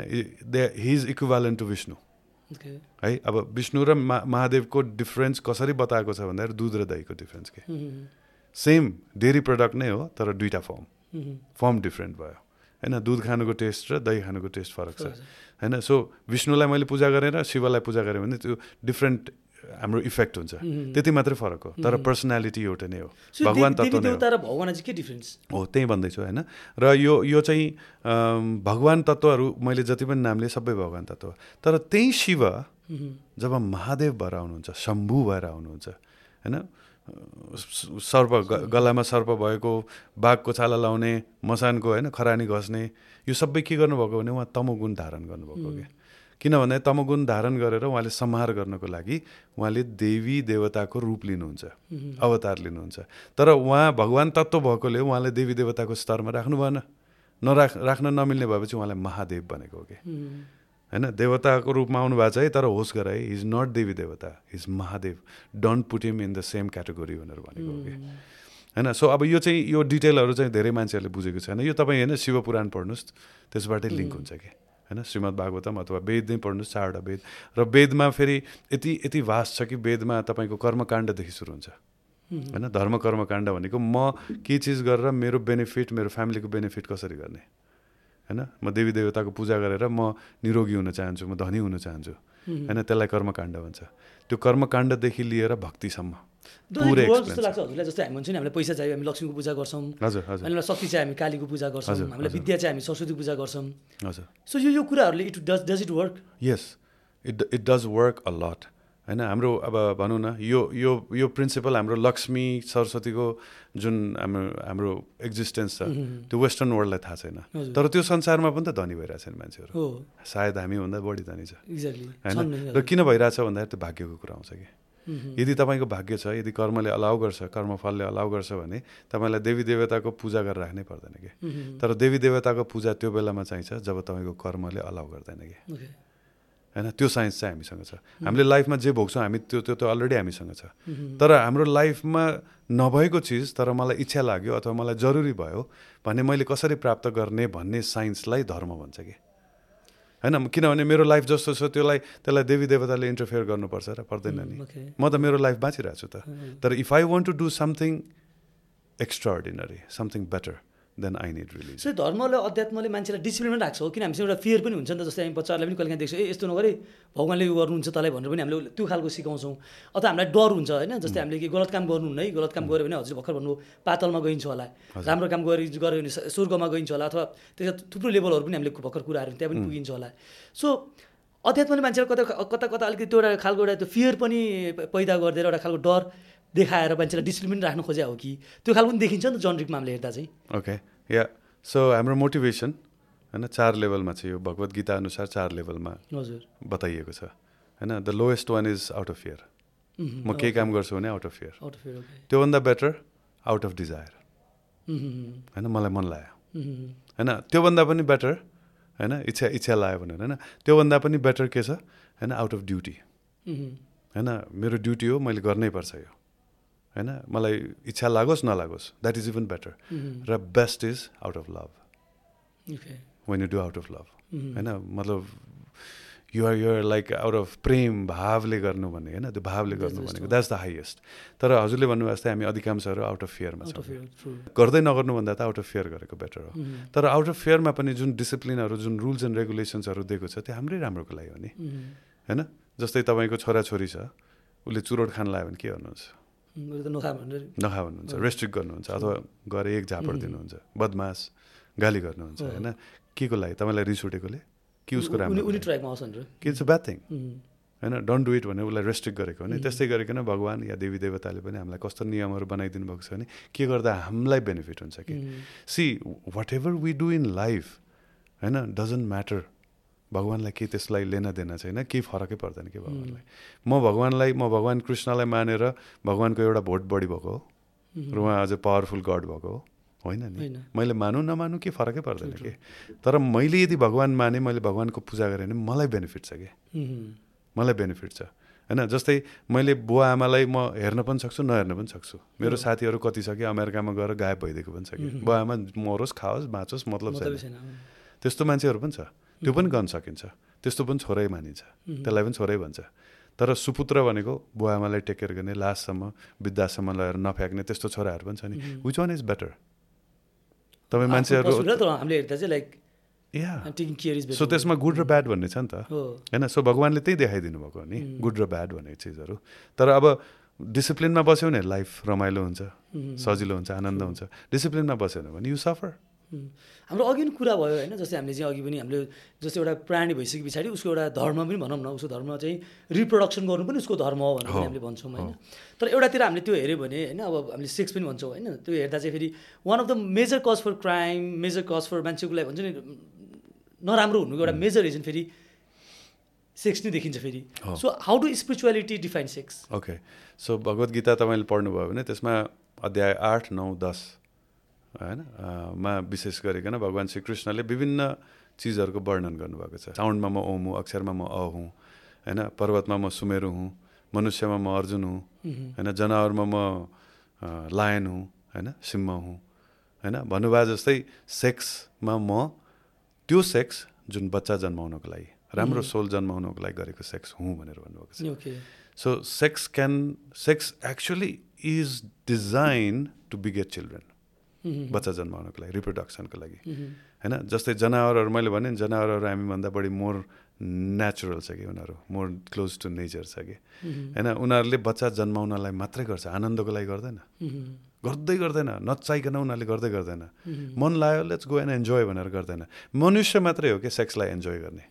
they he is equivalent to Vishnu है अब विष्णु र महादेवको डिफ्रेन्स कसरी बताएको छ भन्दाखेरि दुध र दहीको डिफ्रेन्स के? सेम डेरी प्रडक्ट नै हो तर दुइटा फर्म फर्म डिफ्रेन्ट भयो. होइन दुध खानुको टेस्ट र दही खानुको टेस्ट फरक छ। होइन सो विष्णुलाई मैले पूजा गरेर शिवलाई पूजा गरेँ भने त्यो डिफ्रेन्ट हाम्रो इफेक्ट हुन्छ। त्यति मात्रै फरक हो तर पर्सनालिटी एउटा नै हो। भगवान् तत्त्व नै हो। त्यही भन्दैछु होइन। र यो यो चाहिँ भगवान् तत्त्वहरू मैले जति पनि नाम लिएँ सबै भगवान् तत्त्व तर त्यही शिव जब महादेव भएर आउनुहुन्छ शम्भु भएर आउनुहुन्छ होइन सर्प गलामा सर्प भएको बाघको छाला लाउने मसानको होइन खरानी घस्ने यो सबै के गर्नुभएको भने उहाँ तमोगुण धारण गर्नुभएको क्या। किनभने तमगुण धारण गरेर उहाँले संहार गर्नको लागि उहाँले देवी देवताको रूप लिनुहुन्छ अवतार लिनुहुन्छ। तर उहाँ भगवान् तत्त्व भएकोले उहाँले देवी देवताको स्तरमा राख्नु भएन। नराख राख्न नमिल्ने भएपछि उहाँलाई महादेव बनेको हो कि होइन देवताको रूपमा आउनु भएको छ है तर होस् गर है इज नट देवी देवता is Mahadev don't put him in the same category भनेर भनेको हो कि? होइन सो अब यो चाहिँ यो डिटेलहरू चाहिँ धेरै मान्छेहरूले बुझेको छैन। यो तपाईँ होइन शिव पुराण पढ्नुहोस् त्यसबाटै लिङ्क हुन्छ कि? होइन श्रीमद् भागवतम अथवा वेद नै पढ्नुहोस् चारवटा वेद। र वेदमा फेरि यति यति भास्ट छ कि वेदमा तपाईँको कर्मकाण्डदेखि सुरु हुन्छ। होइन धर्म कर्मकाण्ड भनेको म के चिज गरेर मेरो बेनिफिट मेरो फ्यामिलीको बेनिफिट कसरी गर्ने? होइन? म देवी देवताको पूजा गरेर म निरोगी हुन चाहन्छु म धनी हुन चाहन्छु। होइन? त्यसलाई कर्मकाण्ड भन्छ। त्यो कर्मकाण्डदेखि लिएर भक्तिसम्म। पुरै जस्तो लाग्छ हजुरलाई जस्तै हामी भन्छ नि हामीलाई पैसा चाहियो हामी लक्ष्मीको पूजा गर्छौँ। हजुर हजुर। हामीलाई शक्ति चाहिँ हामी कालीको पूजा गर्छौँ। हामीलाई विद्या चाहिँ हामी सरस्वती पूजा गर्छौँ। हजुर। सो यो यो कुराहरूले it does does it work? Yes it it does work a lot होइन हाम्रो अब भनौँ न यो यो यो प्रिन्सिपल हाम्रो लक्ष्मी सरस्वतीको जुन हाम्रो हाम्रो एक्जिस्टेन्स छ त्यो वेस्टर्न वर्ल्डलाई थाहा छैन। तर त्यो संसारमा पनि त धनी भइरहेछन् मान्छेहरू। सायद हामीभन्दा बढी धनी छ। होइन? र किन भइरहेछ भन्दाखेरि त्यो भाग्यको कुरा आउँछ कि? यदि तपाईँको भाग्य छ यदि कर्मले अलाउ गर्छ कर्मफलले अलाउ गर्छ भने तपाईँलाई देवी देवताको पूजा गरेर राख्नै पर्दैन कि? तर देवी देवताको पूजा त्यो बेलामा चाहिन्छ जब तपाईँको कर्मले अलाउ गर्दैन कि? होइन? त्यो साइन्स चाहिँ हामीसँग छ। हामीले लाइफमा जे भोग्छौँ हामी त्यो त्यो त अलरेडी हामीसँग छ। तर हाम्रो लाइफमा नभएको चिज तर मलाई इच्छा लाग्यो अथवा मलाई जरुरी भयो भने मैले कसरी प्राप्त गर्ने भन्ने साइन्सलाई धर्म भन्छ कि? होइन? किनभने मेरो लाइफ जस्तो छ त्यसलाई त्यसलाई देवी देवताले इन्टरफेयर गर्नुपर्छ र पर्दैन नि। म त मेरो लाइफ बाँचिरहेको छु त। तर if I want to do something extraordinary something better then I need release so धर्मले अध्यात्मले मान्छेलाई डिसिप्लिनमा राख्छ हो। किन? हामीसँग एउटा फियर पनि हुन्छ नि त जस्तै हामी बच्चाहरूलाई पनि कहिले काहीँ देख्छौँ ए यस्तो नगरे भगवान्ले यो गर्नुहुन्छ तँलाई भनेर पनि हामीले त्यो खालको सिकाउँछौँ। अथवा हामीलाई डर हुन्छ होइन? जस्तै हामीले कि गलत काम गर्नुहुन्न है? गलत काम गऱ्यो भने हजुर भर्खर भन्नु पातलमा गइन्छ होला। राम्रो काम गरे गऱ्यो भने स्वर्गमा गइन्छ होला अथवा त्यसमा थुप्रो लेभलहरू पनि हामीले भर्खर कुराहरू त्यहाँ पनि पुगिन्छ होला। सो अध्यात्मले मान्छेलाई कता कता कता अलिकति त्यो एउटा खालको एउटा त्यो फियर पनि पैदा गरिदिएर एउटा खालको डर देखाएर मान्छेलाई डिसिप्लिन राख्न खोज्या हो कि? त्यो खालको पनि देखिन्छ नि त जनरिकमा हामीले हेर्दा चाहिँ। ओके या सो हाम्रो मोटिभेसन होइन चार लेभलमा छ यो भगवद् गीता अनुसार चार लेभलमा हजुर। बताइएको छ। होइन the lowest one is out of fear म केही काम गर्छु भने out of fear out of okay त्योभन्दा बेटर आउट अफ डिजायर होइन मलाई मन लाग्यो। होइन त्योभन्दा पनि बेटर होइन इच्छा इच्छा लाग्यो भनेर होइन त्योभन्दा पनि बेटर के छ? होइन आउट अफ ड्युटी होइन मेरो ड्युटी हो मैले गर्नै पर्छ यो। होइन? मलाई इच्छा लागोस् नलागोस् द्याट इज इभन बेटर र best is out of love okay when you do out of love होइन? मतलब you're you're like out of प्रेम भावले गर्नु भन्ने होइन? त्यो भावले गर्नु भनेको द्याट्स द हाइएस्ट तर हजुरले भन्नुभएको जस्तै हामी अधिकांशहरू आउट अफ फियरमा छौँ। गर्दै नगर्नुभन्दा त आउट अफ फियर गरेको बेटर हो। तर आउट अफ फियरमा पनि जुन डिसिप्लिनहरू जुन रुल्स एन्ड रेगुलेसन्सहरू दिएको छ त्यो हाम्रै राम्रोको लागि हो नि। होइन? जस्तै तपाईँको छोराछोरी छ उसले चुरोट खान लाग्यो भने के गर्नुहुन्छ? नखा भन्नुहुन्छ रेस्ट्रिक्ट गर्नुहुन्छ अथवा गएर एक झापड दिनुहुन्छ बदमास गाली गर्नुहुन्छ होइन? के को लागि? तपाईँलाई रिस उठेकोले? कि उसको राम्रो कि इट्स ब्याड थिङ होइन? डोन्ट डु इट भनेर उसलाई रेस्ट्रिक्ट गरेको हो नि त्यस्तै गरिकन भगवान् या देवी देवताले पनि हामीलाई कस्तो नियमहरू बनाइदिनु भएको छ भने के गर्दा हामीलाई बेनिफिट हुन्छ कि? See whatever we do in life होइन? डजन्ट म्याटर भगवान्लाई केही त्यसलाई लेन देन छैन केही फरकै पर्दैन कि भगवान्लाई। म भगवान्लाई म भगवान् कृष्णलाई मानेर भगवान्को एउटा भोट बढी भएको हो। र उहाँ अझै पावरफुल गड भएको हो। होइन नि। मैले मानु नमानु के फरकै पर्दैन कि? तर मैले यदि भगवान् माने मैले भगवान्को पूजा गरेँ भने मलाई बेनिफिट छ कि? मलाई बेनिफिट छ। होइन जस्तै मैले बुवा आमालाई म हेर्न पनि सक्छु नहेर्न पनि सक्छु। मेरो साथीहरू कति छ कि अमेरिकामा गएर गायब भइदिएको पनि छ कि? बुवा आमा मरोस् खाओस् बाँचोस् मतलब छैन। त्यस्तो मान्छेहरू पनि छ। त्यो पनि गर्न सकिन्छ। त्यस्तो पनि छोरै मानिन्छ। त्यसलाई पनि छोरै भन्छ। तर सुपुत्र भनेको बुवा आमालाई टेक केयर गर्ने लास्टसम्म वृद्धासम्म लगेर नफ्याँक्ने त्यस्तो छोराहरू पनि छ नि। विच वान इज बेटर तपाईँ मान्छेहरू सो त्यसमा गुड र ब्याड भन्ने छ नि त। होइन? सो भगवान्ले त्यही देखाइदिनु भएको हो नि गुड र ब्याड भन्ने चिजहरू। तर अब डिसिप्लिनमा बस्यो भने लाइफ रमाइलो हुन्छ सजिलो हुन्छ आनन्द हुन्छ। डिसिप्लिनमा बसेन भने यु सफर. हाम्रो अघि पनि कुरा भयो होइन जस्तै हामीले चाहिँ अघि पनि हामीले जस्तै एउटा प्राणी भइसके पछाडि उसको एउटा धर्म पनि भनौँ न उसको धर्म चाहिँ रिप्रोडक्सन गर्नु पनि उसको धर्म हो भनेर हामीले भन्छौँ होइन। तर एउटातिर हामीले त्यो हेऱ्यो भने होइन अब हामीले सेक्स पनि भन्छौँ होइन त्यो हेर्दा चाहिँ फेरि one of the major cause for crime major cause for मान्छेको लागि भन्छ नि नराम्रो हुनुको एउटा मेजर रिजन फेरि सेक्स नै देखिन्छ फेरि। So how do spirituality define sex okay so Bhagavad Gita तपाईँले पढ्नुभयो भने त्यसमा अध्याय आठ नौ दस होइन? मा विशेष गरिकन भगवान् श्रीकृष्णले विभिन्न चिजहरूको वर्णन गर्नुभएको छ। साउन्डमा म ओम हुँ अक्षरमा म अ हुँ होइन? पर्वतमा म सुमेरु हुँ मनुष्यमा म अर्जुन हुँ होइन? जनावरमा म लायन हुँ होइन? सिंह हुँ होइन? भन्नुभयो जस्तै सेक्समा म त्यो सेक्स जुन बच्चा जन्माउनको लागि राम्रो सोल जन्माउनको लागि गरेको सेक्स हुँ भनेर भन्नुभएको छ। So sex can sex actually is designed to beget children. बच्चा जन्माउनको लागि रिप्रोडक्सनको लागि। होइन? जस्तै जनावरहरू मैले भने जनावरहरू हामीभन्दा बढी मोर नेचुरल छ कि उनीहरू? मोर क्लोज टु नेचर छ कि? होइन? उनीहरूले बच्चा जन्माउनलाई मात्रै गर्छ आनन्दको लागि गर्दैन। गर्दै गर्दैन नचाहिकन उनीहरूले गर्दै गर्दैन। मन लाग्यो लेट्स गो एन्ड एन्जोय भनेर गर्दैन। मनुष्य मात्रै हो कि सेक्सलाई एन्जोय गर्ने।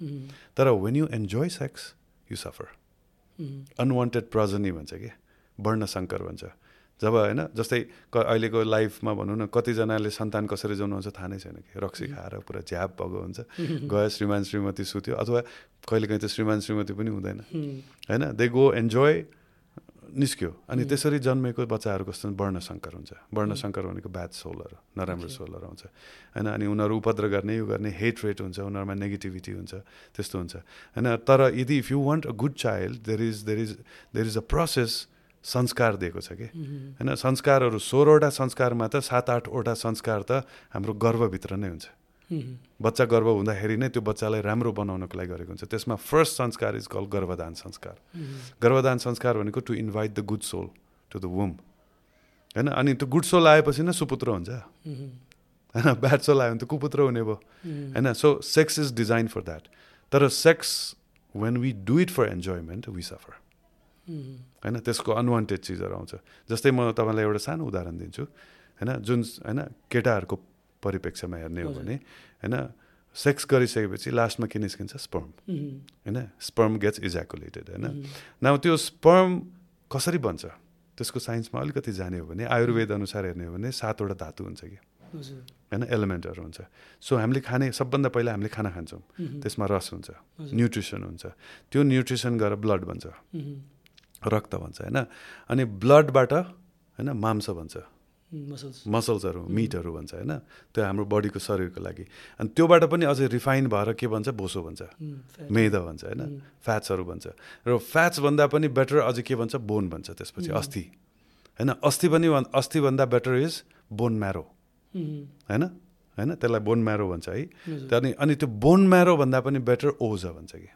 तर when you enjoy sex you suffer unwanted प्रजनी भन्छ कि? वर्ण शङ्कर भन्छ। जब होइन जस्तै क अहिलेको लाइफमा भनौँ न कतिजनाले सन्तान कसरी जन्माउँछ थाहा नै छैन कि। रक्सी खाएर पुरा झ्याप भएको हुन्छ। <laughs> गयो श्रीमान श्रीमती सुत्यो अथवा कहिलेकाहीँ त श्रीमान श्रीमती पनि हुँदैन। होइन दे गो एन्जोय निस्क्यो। अनि त्यसरी जन्मेको बच्चाहरू कस्तो वर्ण शङ्कर हुन्छ। वर्ण शङ्कर भनेको ब्याड सोलहरू नराम्रो सोलहरू आउँछ होइन अनि उनीहरू उपद्र गर्ने यो गर्ने हेट रेट हुन्छ उनीहरूमा नेगेटिभिटी हुन्छ त्यस्तो हुन्छ। होइन तर यदि if you want a good child there is there is there is a process संस्कार दिएको छ कि? होइन संस्कारहरू सोह्रवटा संस्कारमा त सात आठवटा संस्कार त हाम्रो गर्वभित्र नै हुन्छ। बच्चा गर्व हुँदाखेरि नै त्यो बच्चालाई राम्रो बनाउनको लागि गरेको हुन्छ। त्यसमा फर्स्ट संस्कार इज कल गर्भदान संस्कार। गर्भदान संस्कार भनेको to invite the good soul to the womb होइन अनि त्यो गुड सोल आएपछि नै सुपुत्र हुन्छ। होइन ब्याड सोल आयो भने त कुपुत्र हुने भयो। होइन so sex is design for that तर sex when we do it for enjoyment we suffer होइन? त्यसको अनवान्टेड चिजहरू आउँछ। जस्तै म तपाईँलाई एउटा सानो उदाहरण दिन्छु। होइन? जुन होइन? केटाहरूको परिप्रेक्ष्यमा हेर्ने हो भने होइन? सेक्स गरिसकेपछि लास्टमा के निस्किन्छ? स्पर्म। होइन? स्पर्म गेट्स इज्याकुलेटेड होइन? न त्यो स्पर्म कसरी बन्छ? त्यसको साइन्समा अलिकति जाने हो भने आयुर्वेद अनुसार हेर्ने हो भने सातवटा धातु हुन्छ कि? होइन? एलिमेन्टहरू हुन्छ। सो हामीले खाने सबभन्दा पहिला हामीले खाना खान्छौँ। त्यसमा रस हुन्छ। न्युट्रिसन हुन्छ। त्यो न्युट्रिसन गएर ब्लड बन्छ। रक्त भन्छ होइन? अनि ब्लडबाट होइन मांस भन्छ। मसल्सहरू मिटहरू भन्छ होइन? त्यो हाम्रो बडीको शरीरको लागि। अनि त्योबाट पनि अझै रिफाइन भएर के भन्छ? बोसो भन्छ। मेदा भन्छ होइन? फ्याट्सहरू भन्छ। र फ्याट्सभन्दा पनि बेटर अझै के भन्छ? बोन भन्छ त्यसपछि अस्थि होइन? अस्थि पनि अस्थिभन्दा बेटर इज बोन म्यारो होइन? होइन? त्यसलाई बोन म्यारो भन्छ है। अनि अनि त्यो बोन म्यारो भन्दा पनि बेटर ओज भन्छ कि?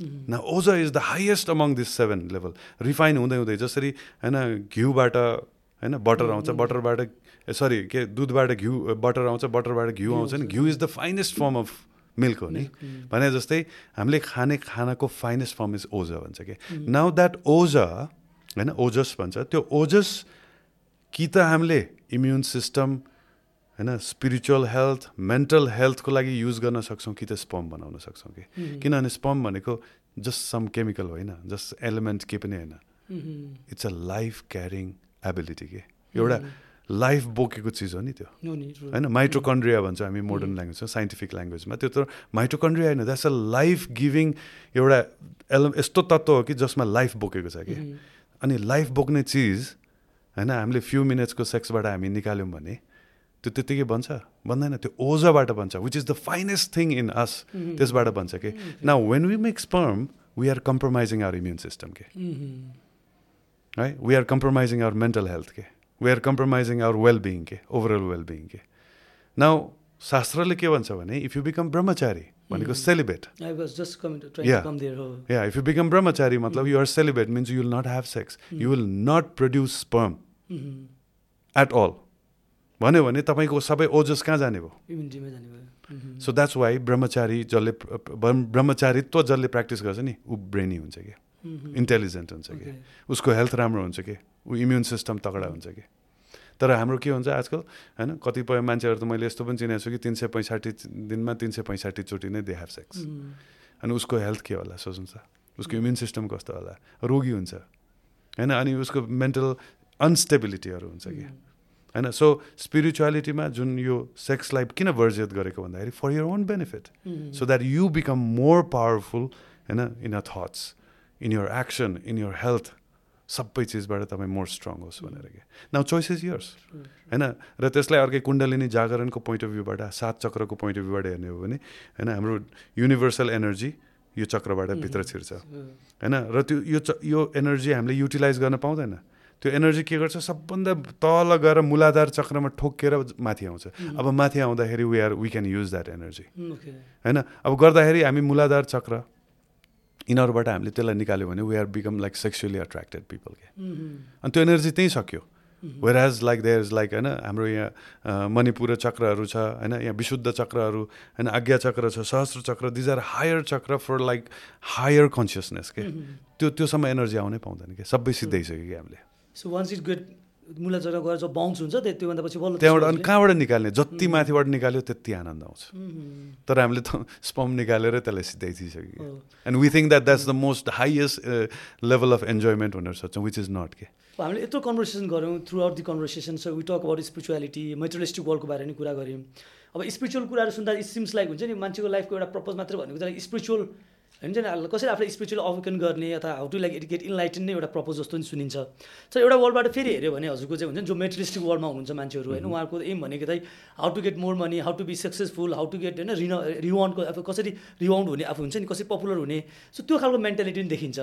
न ओजा is the highest among this seven level refine हुँदै हुँदै जसरी होइन घिउबाट होइन बटर आउँछ बटरबाट सरी के दुधबाट घिउ बटर आउँछ बटरबाट घिउ आउँछ नि घिउ is the finest form of milk हो नि? भने जस्तै हामीले खाने खानाको फाइनेस्ट फर्म इज ओजा भन्छ कि? नाउ द्याट ओजा होइन ओजस भन्छ त्यो ओजस कि त हामीले इम्युन सिस्टम होइन स्पिरिचुअल हेल्थ मेन्टल हेल्थको लागि युज गर्न सक्छौँ कि त स्पम बनाउन सक्छौँ कि? किनभने स्पम भनेको जस्ट सम केमिकल होइन जस्ट एलिमेन्ट के पनि होइन। It's a life carrying ability के? एउटा लाइफ बोकेको चिज हो नि त्यो। होइन माइट्रोकन्ड्रिया भन्छ हामी मोडर्न ल्याङ्ग्वेजमा साइन्टिफिक ल्याङ्ग्वेजमा त्यो त माइट्रोकन्ड्रिया होइन द्याट्स अ लाइफ गिभिङ एउटा एल यस्तो तत्त्व हो कि जसमा लाइफ बोकेको छ कि। अनि लाइफ बोक्ने चिज होइन हामीले फ्यु मिनट्सको सेक्सबाट हामी निकाल्यौँ भने त्यो त्यत्तिकै बन्छ। बन्दैन त्यो ओजाबाट बन्छ which is the finest thing in us त्यसबाट बन्छ कि। न when we make sperm we are compromising our immune system के है we are compromising our mental health के we are compromising our well being के ओभरअल वेल बिङ के now शास्त्रले के भन्छ भने इफ यु बिकम ब्रह्मचारी भनेको celebrate yeah if you become brahmachari मतलब you are celibate means you will not have sex you will not produce sperm at all भन्यो भने तपाईँको सबै ओजस कहाँ जाने भयो? सो द्याट्स वाइ ब्रह्मचारी जसले ब्रह्मचारित्व जसले प्र्याक्टिस गर्छ नि ऊ ब्रेनी हुन्छ कि? इन्टेलिजेन्ट हुन्छ कि? उसको हेल्थ राम्रो हुन्छ कि? ऊ इम्युन सिस्टम तगडा हुन्छ कि? तर हाम्रो के हुन्छ आजकल होइन कतिपय मान्छेहरू त मैले यस्तो पनि चिनेको छु कि तिन सय पैँसाठी दिनमा तिन सय पैँसाठीचोटि नै दे हेभ सेक्स अनि उसको हेल्थ के होला सोच्नु उसको इम्युन सिस्टम कस्तो होला? रोगी हुन्छ। होइन अनि उसको मेन्टल अनस्टेबिलिटीहरू हुन्छ कि? होइन? सो स्पिरिचुअलिटीमा जुन यो सेक्सलाई किन वर्जित गरेको भन्दाखेरि for your own benefit so that you become more powerful होइन in a thoughts in your action in your health सबै चिजबाट तपाईँ मोर स्ट्रङ होस् भनेर क्या नाउ चोइस इज यर्स होइन? र त्यसलाई अर्कै कुण्डलिनी जागरणको पोइन्ट अफ भ्यूबाट सात चक्रको पोइन्ट अफ भ्यूबाट हेर्ने हो भने होइन हाम्रो युनिभर्सल एनर्जी यो चक्रबाट भित्र छिर्छ। होइन? र त्यो यो यो एनर्जी हामीले युटिलाइज गर्न पाउँदैन। त्यो एनर्जी के गर्छ? सबभन्दा तल गएर मूलाधार चक्रमा ठोकेर माथि आउँछ। अब माथि आउँदाखेरि we are we can use that energy होइन? अब गर्दाखेरि हामी मूलाधार चक्र यिनीहरूबाट हामीले त्यसलाई निकाल्यो भने we are become like sexually attracted people के। अनि त्यो एनर्जी त्यहीँ सक्यो। Where has like there is like होइन हाम्रो यहाँ मणिपुर चक्रहरू छ होइन यहाँ विशुद्ध चक्रहरू होइन आज्ञा चक्र छ सहस्र चक्र these are higher chakra for like higher consciousness के। त्यो त्योसम्म एनर्जी आउनै पाउँदैन कि। सबै सिद्धाइसक्यो कि हामीले। सो वान्स इट गेट मुला जग्गा गएर जब बााउन्स हुन्छ त्योभन्दा पछि बल्ल त्यहाँबाट अनि कहाँबाट निकाल्ने जति माथिबाट निकाल्यो त्यति आनन्द आउँछ। तर हामीले त स्पम निकालेर त्यसलाई सिधै दिइसक्यो and we think that that's the most highest level of enjoyment भनेर सोच्छौँ विच इज नट के। हामीले यत्रो कन्भर्सेसन गऱ्यौँ throughout the conversation so we talk about spirituality materialistic वर्ल्डको बारेमा कुरा गऱ्यौँ। अब स्पिरिचुअल कुराहरू सुन्दा इट सिम्स लाइक हुन्छ नि मान्छेको लाइफको एउटा पर्पज मात्र भनेको स्पिरिचुअल हुन्छ नि कसरी आफूलाई स्पिरिचुअल अवेकन गर्ने अथवा how to like educate enlighten नै एउटा प्रपोज जस्तो नि सुनिन्छ। सो एउटा वर्ल्डबाट फेरि हेऱ्यो भने हजुरको चाहिँ हुन्छ नि जो मेटेरिस्टिक वर्ल्डमा हुनुहुन्छ मान्छेहरू होइन उहाँहरूको एम भनेको चाहिँ how to get more money how to be successful how to get होइन रिन रिवाउन्डको अब कसरी रिवाउन्ड हुने आफू हुन्छ नि कसरी पपुलर हुने सो त्यो खालको मेन्टालिटी पनि देखिन्छ।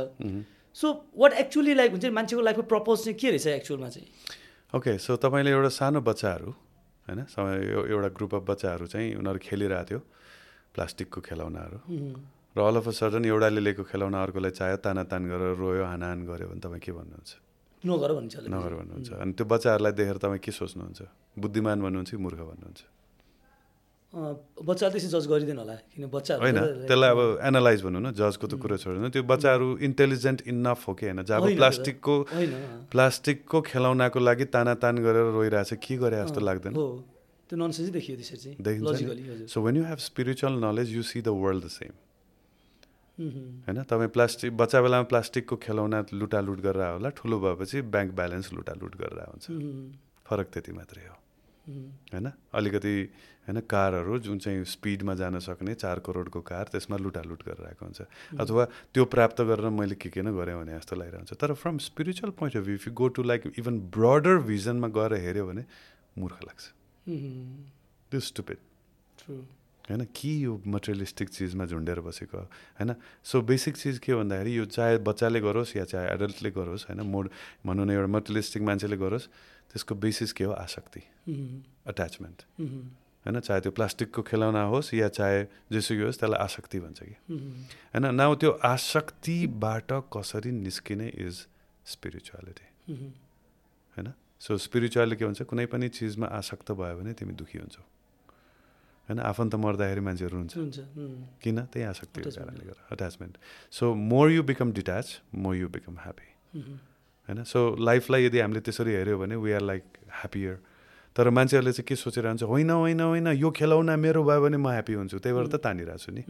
सो वाट एक्चुली लाइक हुन्छ नि मान्छेको लाइफको प्रपोज चाहिँ के रहेछ एक्चुअलमा चाहिँ? ओके सो तपाईँले एउटा सानो बच्चाहरू होइन एउटा ग्रुप अफ बच्चाहरू चाहिँ उनीहरू खेलिरहेको थियो प्लास्टिकको खेलौनाहरू। र अल अफ अ सडन एउटाले लिएको खेलाउन अर्कोलाई चाह्यो तानातान गरेर रोयो हानाहान गऱ्यो भने तपाईँ के भन्नुहुन्छ? नगर भन्छ नगर भन्नुहुन्छ। अनि त्यो बच्चाहरूलाई देखेर तपाईँ के सोच्नुहुन्छ? बुद्धिमान भन्नुहुन्छ कि मूर्ख भन्नुहुन्छ? बच्चाले त्यसरी जज गरिदिनु होला किन बच्चा होइन त्यसलाई अब एनालाइज भनौँ न जजको त कुरा छोडेन। त्यो बच्चाहरू इन्टेलिजेन्ट इनफ हो कि होइन? जब प्लास्टिकको प्लास्टिकको खेलाउनाको लागि तानातान गरेर रोइरहेछ के गरे जस्तो लाग्दैन? त्यो ननसेन्सै देखियो त्यसरी चाहिँ। So when you have spiritual knowledge you see the world the same होइन तपाईँ प्लास्टिक बच्चा बेलामा प्लास्टिकको खेलौना लुटालुट गरेर होला ठुलो भएपछि ब्याङ्क ब्यालेन्स लुटालुट गरेर हुन्छ फरक त्यति मात्रै हो। होइन अलिकति होइन कारहरू जुन चाहिँ स्पिडमा जान सक्ने चार करोडको कार त्यसमा लुटालुट गरेर आएको हुन्छ। अथवा त्यो प्राप्त गरेर मैले के के न गरेँ भने जस्तो लागिरहन्छ। तर from spiritual point of view if you go to like even broader भिजनमा गएर हेऱ्यो भने मूर्ख लाग्छ। त्यो स्टुपेड होइन के यो मटेरियलिस्टिक चिजमा झुन्डेर बसेको होइन सो बेसिक चिज के भन्दाखेरि यो चाहे बच्चाले गरोस् या चाहे एडल्टले गरोस् होइन मोड भनौँ न एउटा मटेरियलिस्टिक मान्छेले गरोस् त्यसको बेसिस के हो? आसक्ति अट्याचमेन्ट होइन चाहे त्यो प्लास्टिकको खेलौना होस् या चाहे जेसुकै होस् त्यसलाई आसक्ति भन्छ कि। होइन न त्यो आसक्तिबाट कसरी निस्किने इज स्पिरिचुअलिटी होइन? सो स्पिरिचुअली के भन्छ कुनै पनि चिजमा आसक्त भयो भने तिमी दुःखी हुन्छौ। होइन? आफन्त मर्दाखेरि मान्छेहरू हुन्छ। किन? त्यही आसक्तिको कारणले गर्दा attachment so more you become detach more you become happy होइन? सो लाइफलाई यदि हामीले त्यसरी हेऱ्यो भने वी आर लाइक ह्याप्पियर तर मान्छेहरूले चाहिँ के सोचेर हुन्छ होइन होइन होइन यो खेलाउना मेरो भयो भने म ह्याप्पी हुन्छु। त्यही भएर त तानिरहेको छु नि।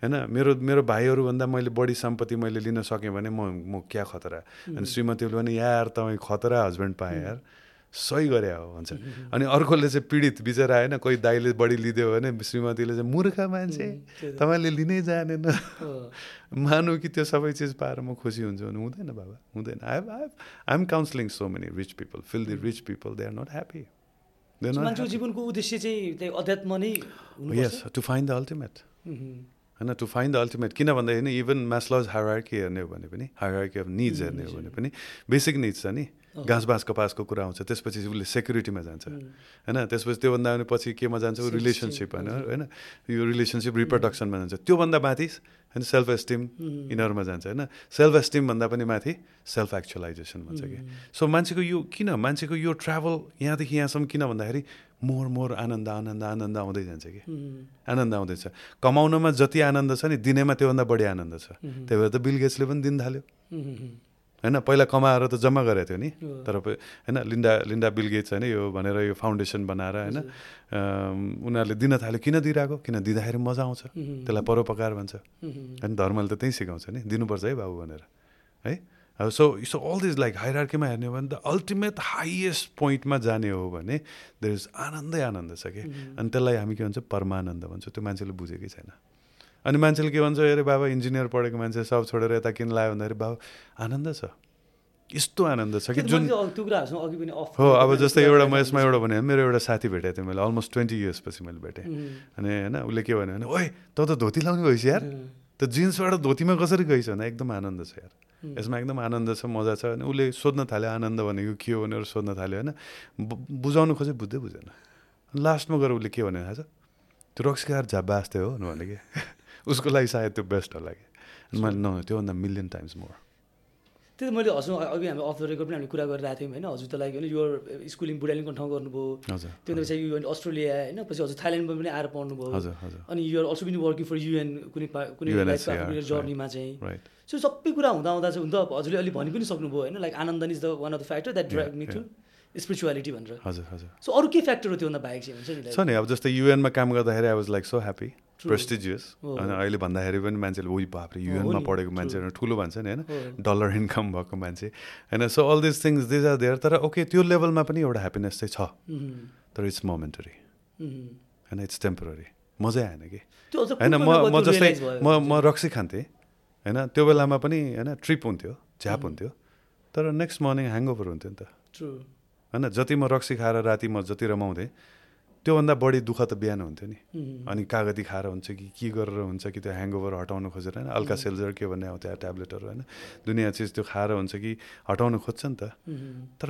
होइन? मेरो मेरो भाइहरूभन्दा मैले बढी सम्पत्ति मैले लिन सकेँ भने म म क्या खतरा? अनि श्रीमतीले भने यार तपाईँ खतरा हस्बेन्ड पाएँ यार। सही गरे हो भन्छ। अनि अर्कोले चाहिँ पीडित बिचरा होइन कोही दाइले बढी लिदियो भने श्रीमतीले चाहिँ मूर्ख मान्छे। तपाईँले लिनै जानेन। मानु कि त्यो सबै चिज पाएर म खुसी हुन्छु भने हुँदैन बाबा हुँदैन। I I I am counselling so many rich people feel the rich people they are not happy जीवनको उद्देश्य चाहिँ अध्यात्म नै yes to find the ultimate होइन टु फाइन्ड द अल्टिमेट किन भन्दाखेरि इभन म्यासलज हायरार्की हेर्ने हो भने पनि हायरार्की अफ निड्स हेर्ने हो भने पनि बेसिक निड्स छ नि। घाँस बाँस कपासको कुरा आउँछ त्यसपछि उसले सेक्युरिटीमा जान्छ। होइन त्यसपछि त्योभन्दा पनि पछि केमा जान्छ? रिलेसनसिप होइन होइन। यो रिलेसनसिप रिप्रोडक्सनमा जान्छ। त्योभन्दा माथि होइन सेल्फ एस्टिम यिनीहरूमा जान्छ होइन। सेल्फ एस्टिमभन्दा पनि माथि सेल्फ एक्चुलाइजेसन भन्छ कि। सो मान्छेको यो किन? मान्छेको यो ट्राभल यहाँदेखि यहाँसम्म किन भन्दाखेरि मोर मोर आनन्द आनन्द आनन्द आउँदै जान्छ कि। आनन्द आउँदैछ कमाउनमा जति आनन्द छ नि दिनेमा त्योभन्दा बढी आनन्द छ। त्यही भएर त बिल गेट्सले पनि दिन थाल्यो। होइन पहिला कमाएर त जम्मा गरेको थियो नि। तर होइन लिन्डा लिन्डा बिल गेट्स होइन यो भनेर यो फाउन्डेसन बनाएर होइन उनीहरूले दिन थाल्यो। किन दिइरहेको? किन दिँदाखेरि मजा आउँछ। त्यसलाई परोपकार भन्छ। होइन धर्मले त त्यहीँ सिकाउँछ नि। दिनुपर्छ है बाबु भनेर। है? So so all these like हाइरार्कीमा हेर्ने हो भने त अल्टिमेट हाइएस्ट पोइन्टमा जाने हो भने देयर इज आनन्दै आनन्द छ कि। अनि त्यसलाई हामी के भन्छ? परमानन्द भन्छौँ। त्यो मान्छेले बुझेकै छैन। अनि मान्छेले के भन्छ अरे बाबा इन्जिनियर पढेको मान्छे सब छोडेर यता किन लायो? भन्दाखेरि बाबा आनन्द छ। यस्तो आनन्द छ कि त जुन हो अब जस्तै एउटा म यसमा एउटा भने मेरो एउटा साथी भेटेको थिएँ मैले अलमोस्ट ट्वेन्टी इयर्स पछि मैले भेटेँ। अनि होइन उसले के भन्यो भने ओए त त धोती लाउने भइस यार। त्यो जिन्सबाट धोतीमा कसरी गइस? भन्दा एकदम आनन्द छ यार। यसमा एकदम आनन्द छ मजा छ। अनि उसले सोध्न थाल्यो आनन्द भनेको के हो? भनेर सोध्न थाल्यो होइन। बुझाउनु खोजे बुझ्दै बुझेन। लास्टमा गएर उसले के भन्यो थाहा छ? त्यो रक्सीकार झ्याब्बा जस्तै हो भने कि। उसको लागि सायद त्यो बेस्ट होला कि मैले न त्योभन्दा मिलियन टाइम्स मोर त्यो त मैले हजुर अघि हामी अफ द रेकर्ड पनि हामीले कुरा गरिरहेको थियौँ होइन? हजुर त लागि होइन यो स्कुलिङ बुढालिङको ठाउँ गर्नुभयो। त्यो पछि यु अस्ट्रेलिया होइन? पछि हजुर थाइल्यान्डमा पनि आएर पढ्नुभयो। अनि युआर अल्सो पनि वर्किङ फर युएन कुनै कुनै जर्नीमा चाहिँ। सो सबै कुरा हुँदा हुँदा चाहिँ हुन त हजुरले अलि भनि पनि सक्नुभयो होइन? Like आनन्दन is the one of the factor that drive me to spirituality भनेर। हजुर हजुर। सो अरू के फ्याक्टर हो त्योभन्दा बाहेक चाहिँ हुन्छ नि छ नि अब जस्तै युएनमा काम गर्दाखेरि I was like so happy. Prestigious हो, अनि हो। अहिले भन्दाखेरि पनि मान्छेले उही बाफ्रे हो युएनमा पढेको. मान्छेहरू ठुलो भन्छ नि होइन। डलर इन्कम भएको मान्छे। होइन so all this things these are there तर ओके त्यो लेभलमा पनि एउटा ह्याप्पिनेस चाहिँ छ। उम्, तर इट्स मोमेन्टरी उम्। होइन इट्स टेम्पोररी मजै आएन कि? होइन म म जस्तै? म म रक्सी खान्थेँ। होइन त्यो बेलामा पनि होइन ट्रिप हुन्थ्यो झ्याप हुन्थ्यो। तर नेक्स्ट मर्निङ ह्याङओभर हुन्थ्यो नि त. होइन जति म रक्सी खाएर राति म जति रमाउँथेँ त्योभन्दा बढी दुःख त बिहान हुन्थ्यो नि। अनि कागती खाएर हुन्छ कि के गरेर हुन्छ कि त्यो ह्याङओभर हटाउनु खोजेर होइन अल्का सेल्जर के भन्ने आउँथ्यो ट्याब्लेटहरू होइन। दुनियाँ चिज त्यो खाएर हुन्छ कि हटाउनु खोज्छ नि त। तर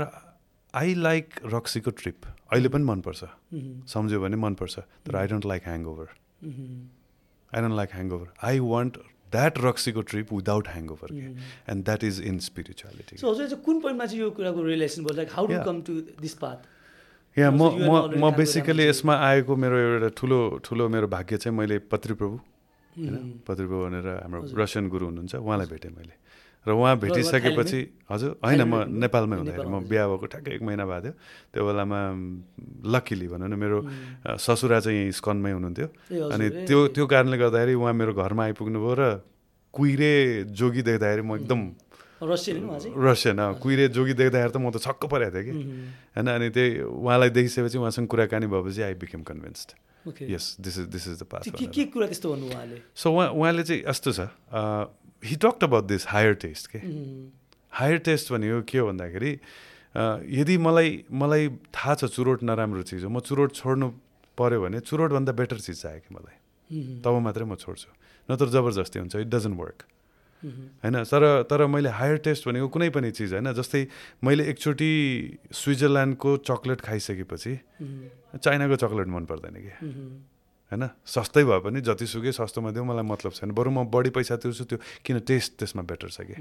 आई लाइक रक्सीको ट्रिप अहिले पनि मनपर्छ। सम्झ्यो भने मनपर्छ। तर I don't like hangover I don't like hangover I want that रक्सीको ट्रिप विदाउट ह्याङओभर के। And that is in spirituality हजुर कुन पोइन्टमा चाहिँ यो कुराको relation how. Come to this path यहाँ म म म बेसिकली यसमा आएको मेरो एउटा ठुलो ठुलो मेरो भाग्य चाहिँ मैले पत्रीप्रभु होइन? पत्रीप्रभु भनेर हाम्रो। रसियन गुरु हुनुहुन्छ उहाँलाई भेटेँ मैले। र उहाँ भेटिसकेपछि हजुर होइन म? नेपालमै हुँदाखेरि। म। बिहा भएको ठ्याक्कै एक महिना भएको थियो। त्यो बेलामा लक्किली भनौँ न मेरो अ, ससुरा चाहिँ यहीँ स्कनमै हुनुहुन्थ्यो। अनि त्यो। त्यो कारणले गर्दाखेरि उहाँ मेरो घरमा आइपुग्नु भयो र कुहिरे जोगी देख्दाखेरि म एकदम रसियन कुहिरे जोगी देख्दाखेरि त म त छक्क परेको थिएँ कि। होइन अनि त्यही उहाँलाई देखिसकेपछि उहाँसँग कुराकानी भएपछि I became convinced. Yes this is this is the चाहिँ के कुरा त्यस्तो भन्नु उहाँले? सो उहाँ उहाँले चाहिँ यस्तो छ he talked about this higher taste के? हायर टेस्ट भनेको के हो भन्दाखेरि यदि मलाई मलाई थाहा छ चुरोट नराम्रो चिज हो म चुरोट छोड्नु पऱ्यो भने चुरोटभन्दा बेटर चिज चाहियो कि मलाई। तब मात्रै म छोड्छु। नत्र जबरजस्ती हुन्छ इट डजन्ट वर्क होइन तर तर मैले हायर टेस्ट भनेको कुनै पनि चिज होइन जस्तै मैले एकचोटि स्विजरल्यान्डको चक्लेट खाइसकेपछि चाइनाको चक्लेट मन पर्दैन कि। होइन सस्तै भए पनि जतिसुकै सस्तोमा दिउँ मलाई मतलब छैन। बरु म बढी पैसा तिर्छु त्यो किन टेस्ट त्यसमा बेटर छ कि।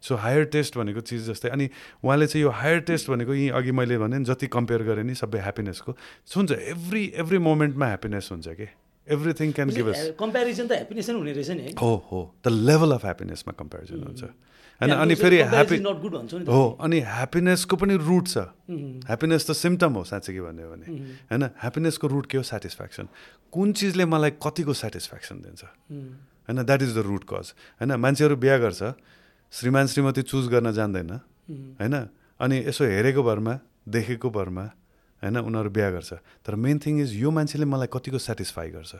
सो हायर टेस्ट भनेको चिज जस्तै अनि उहाँले चाहिँ यो हायर टेस्ट भनेको यहीँ अघि मैले भने जति कम्पेयर गरेँ नि सबै ह्याप्पिनेसको हुन्छ एभ्री एभ्री मोमेन्टमा ह्याप्पिनेस हुन्छ कि। एभ्रिथिङ क्यान गिभ कम्पेरिजन त ह्याप्पिनेस नै हुने रहेछ नि है हो द लेभल अफ ह्याप्पिनेसमा कम्पेरिजन हुन्छ होइन अनि फेरि ह्याप्पी नट गुड भन्छौ नि त। हो अनि ह्याप्पिनेसको पनि रुट छ। ह्याप्पिनेस त सिम्टम हो साँच्चै के भन्यो भने। उम्, होइन ह्याप्पिनेसको रुट के हो? सेटिस्फ्याक्सन कुन चिजले मलाई कतिको सेटिस्फ्याक्सन दिन्छ? उम्, होइन that is the root cause होइन मान्छेहरू बिहा गर्छ श्रीमान श्रीमती चुज गर्न जान्दैन। उम्, होइन अनि यसो हेरेको भरमा देखेको भरमा होइन उनीहरू बिहा गर्छ। तर मेन थिङ इज यो मान्छेले मलाई कतिको सेटिस्फाई गर्छ।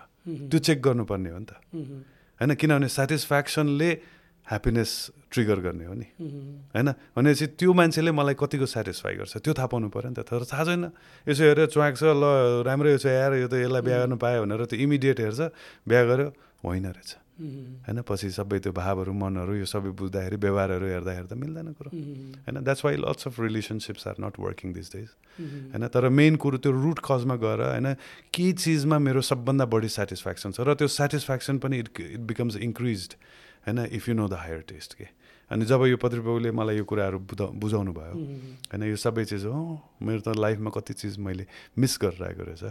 त्यो चेक गर्नुपर्ने हो नि त। होइन किनभने सेटिस्फ्याक्सनले ह्याप्पिनेस ट्रिगर गर्ने हो नि। होइन भनेपछि त्यो मान्छेले मलाई कतिको सेटिस्फाई गर्छ? त्यो थाहा पाउनु पऱ्यो नि त। तर थाहा छैन। यसो हेरेर च्वाक छ ल राम्रै छ यार यो त यसलाई बिहा गर्नु पायो भनेर त्यो इमिडिएट हेर्छ बिहा गर्यो होइन रहेछ। होइन पछि सबै त्यो भावहरू मनहरू यो सबै बुझ्दाखेरि व्यवहारहरू हेर्दाखेरि त मिल्दैन कुरो। होइन that's why lots of relationships are not working this days होइन तर मेन कुरो त्यो रुट कजमा गएर होइन के चिजमा मेरो सबभन्दा बढी सेटिस्फ्याक्सन छ? र त्यो सेटिस्फ्याक्सन पनि इट इट बिकम्स इन्क्रिज होइन if you know the higher taste के? अनि जब यो पत्रिबाबुले मलाई यो कुराहरू बुझा बुझाउनु भयो होइन यो सबै चिज हो मेरो त लाइफमा कति चिज मैले मिस गरिरहेको रहेछ।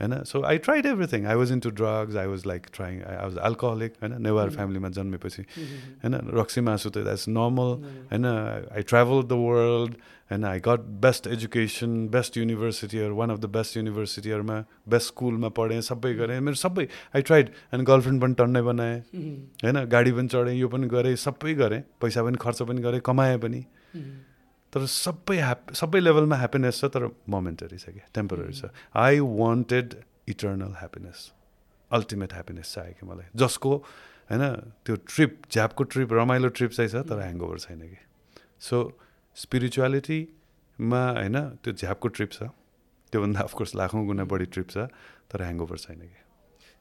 होइन so I tried everything I was into drugs I was like trying I was alcoholic होइन नेवार फ्यामिलीमा जन्मेपछि उम्, होइन रक्सी मासु त द्याट्स नर्मल होइन आई ट्राभल द वर्ल्ड होइन I got best education best युनिभर्सिटीहरू one of the best युनिभर्सिटीहरूमा बेस्ट स्कुलमा पढेँ सबै गरेँ मेरो सबै आई ट्राइड अनि गर्लफ्रेन्ड पनि टन्नै बनाएँ उम्, होइन गाडी पनि चढेँ यो पनि गरेँ सबै गरेँ पैसा पनि खर्च पनि गरेँ कमाएँ पनि। उम्, तर सबै ह्याप सबै लेभलमा ह्याप्पिनेस छ तर मोमेन्टरी छ क्या टेम्पोररी छ। I wanted eternal happiness ultimate happiness चाहियो कि मलाई। जसको होइन त्यो ट्रिप झ्यापको ट्रिप रमाइलो ट्रिप चाहिँ छ तर ह्याङओभर छैन कि। सो स्पिरिचुअलिटीमा होइन त्यो झ्यापको ट्रिप छ। त्योभन्दा अफकोर्स लाखौँ गुणा बढी ट्रिप छ तर ह्याङओभर छैन कि।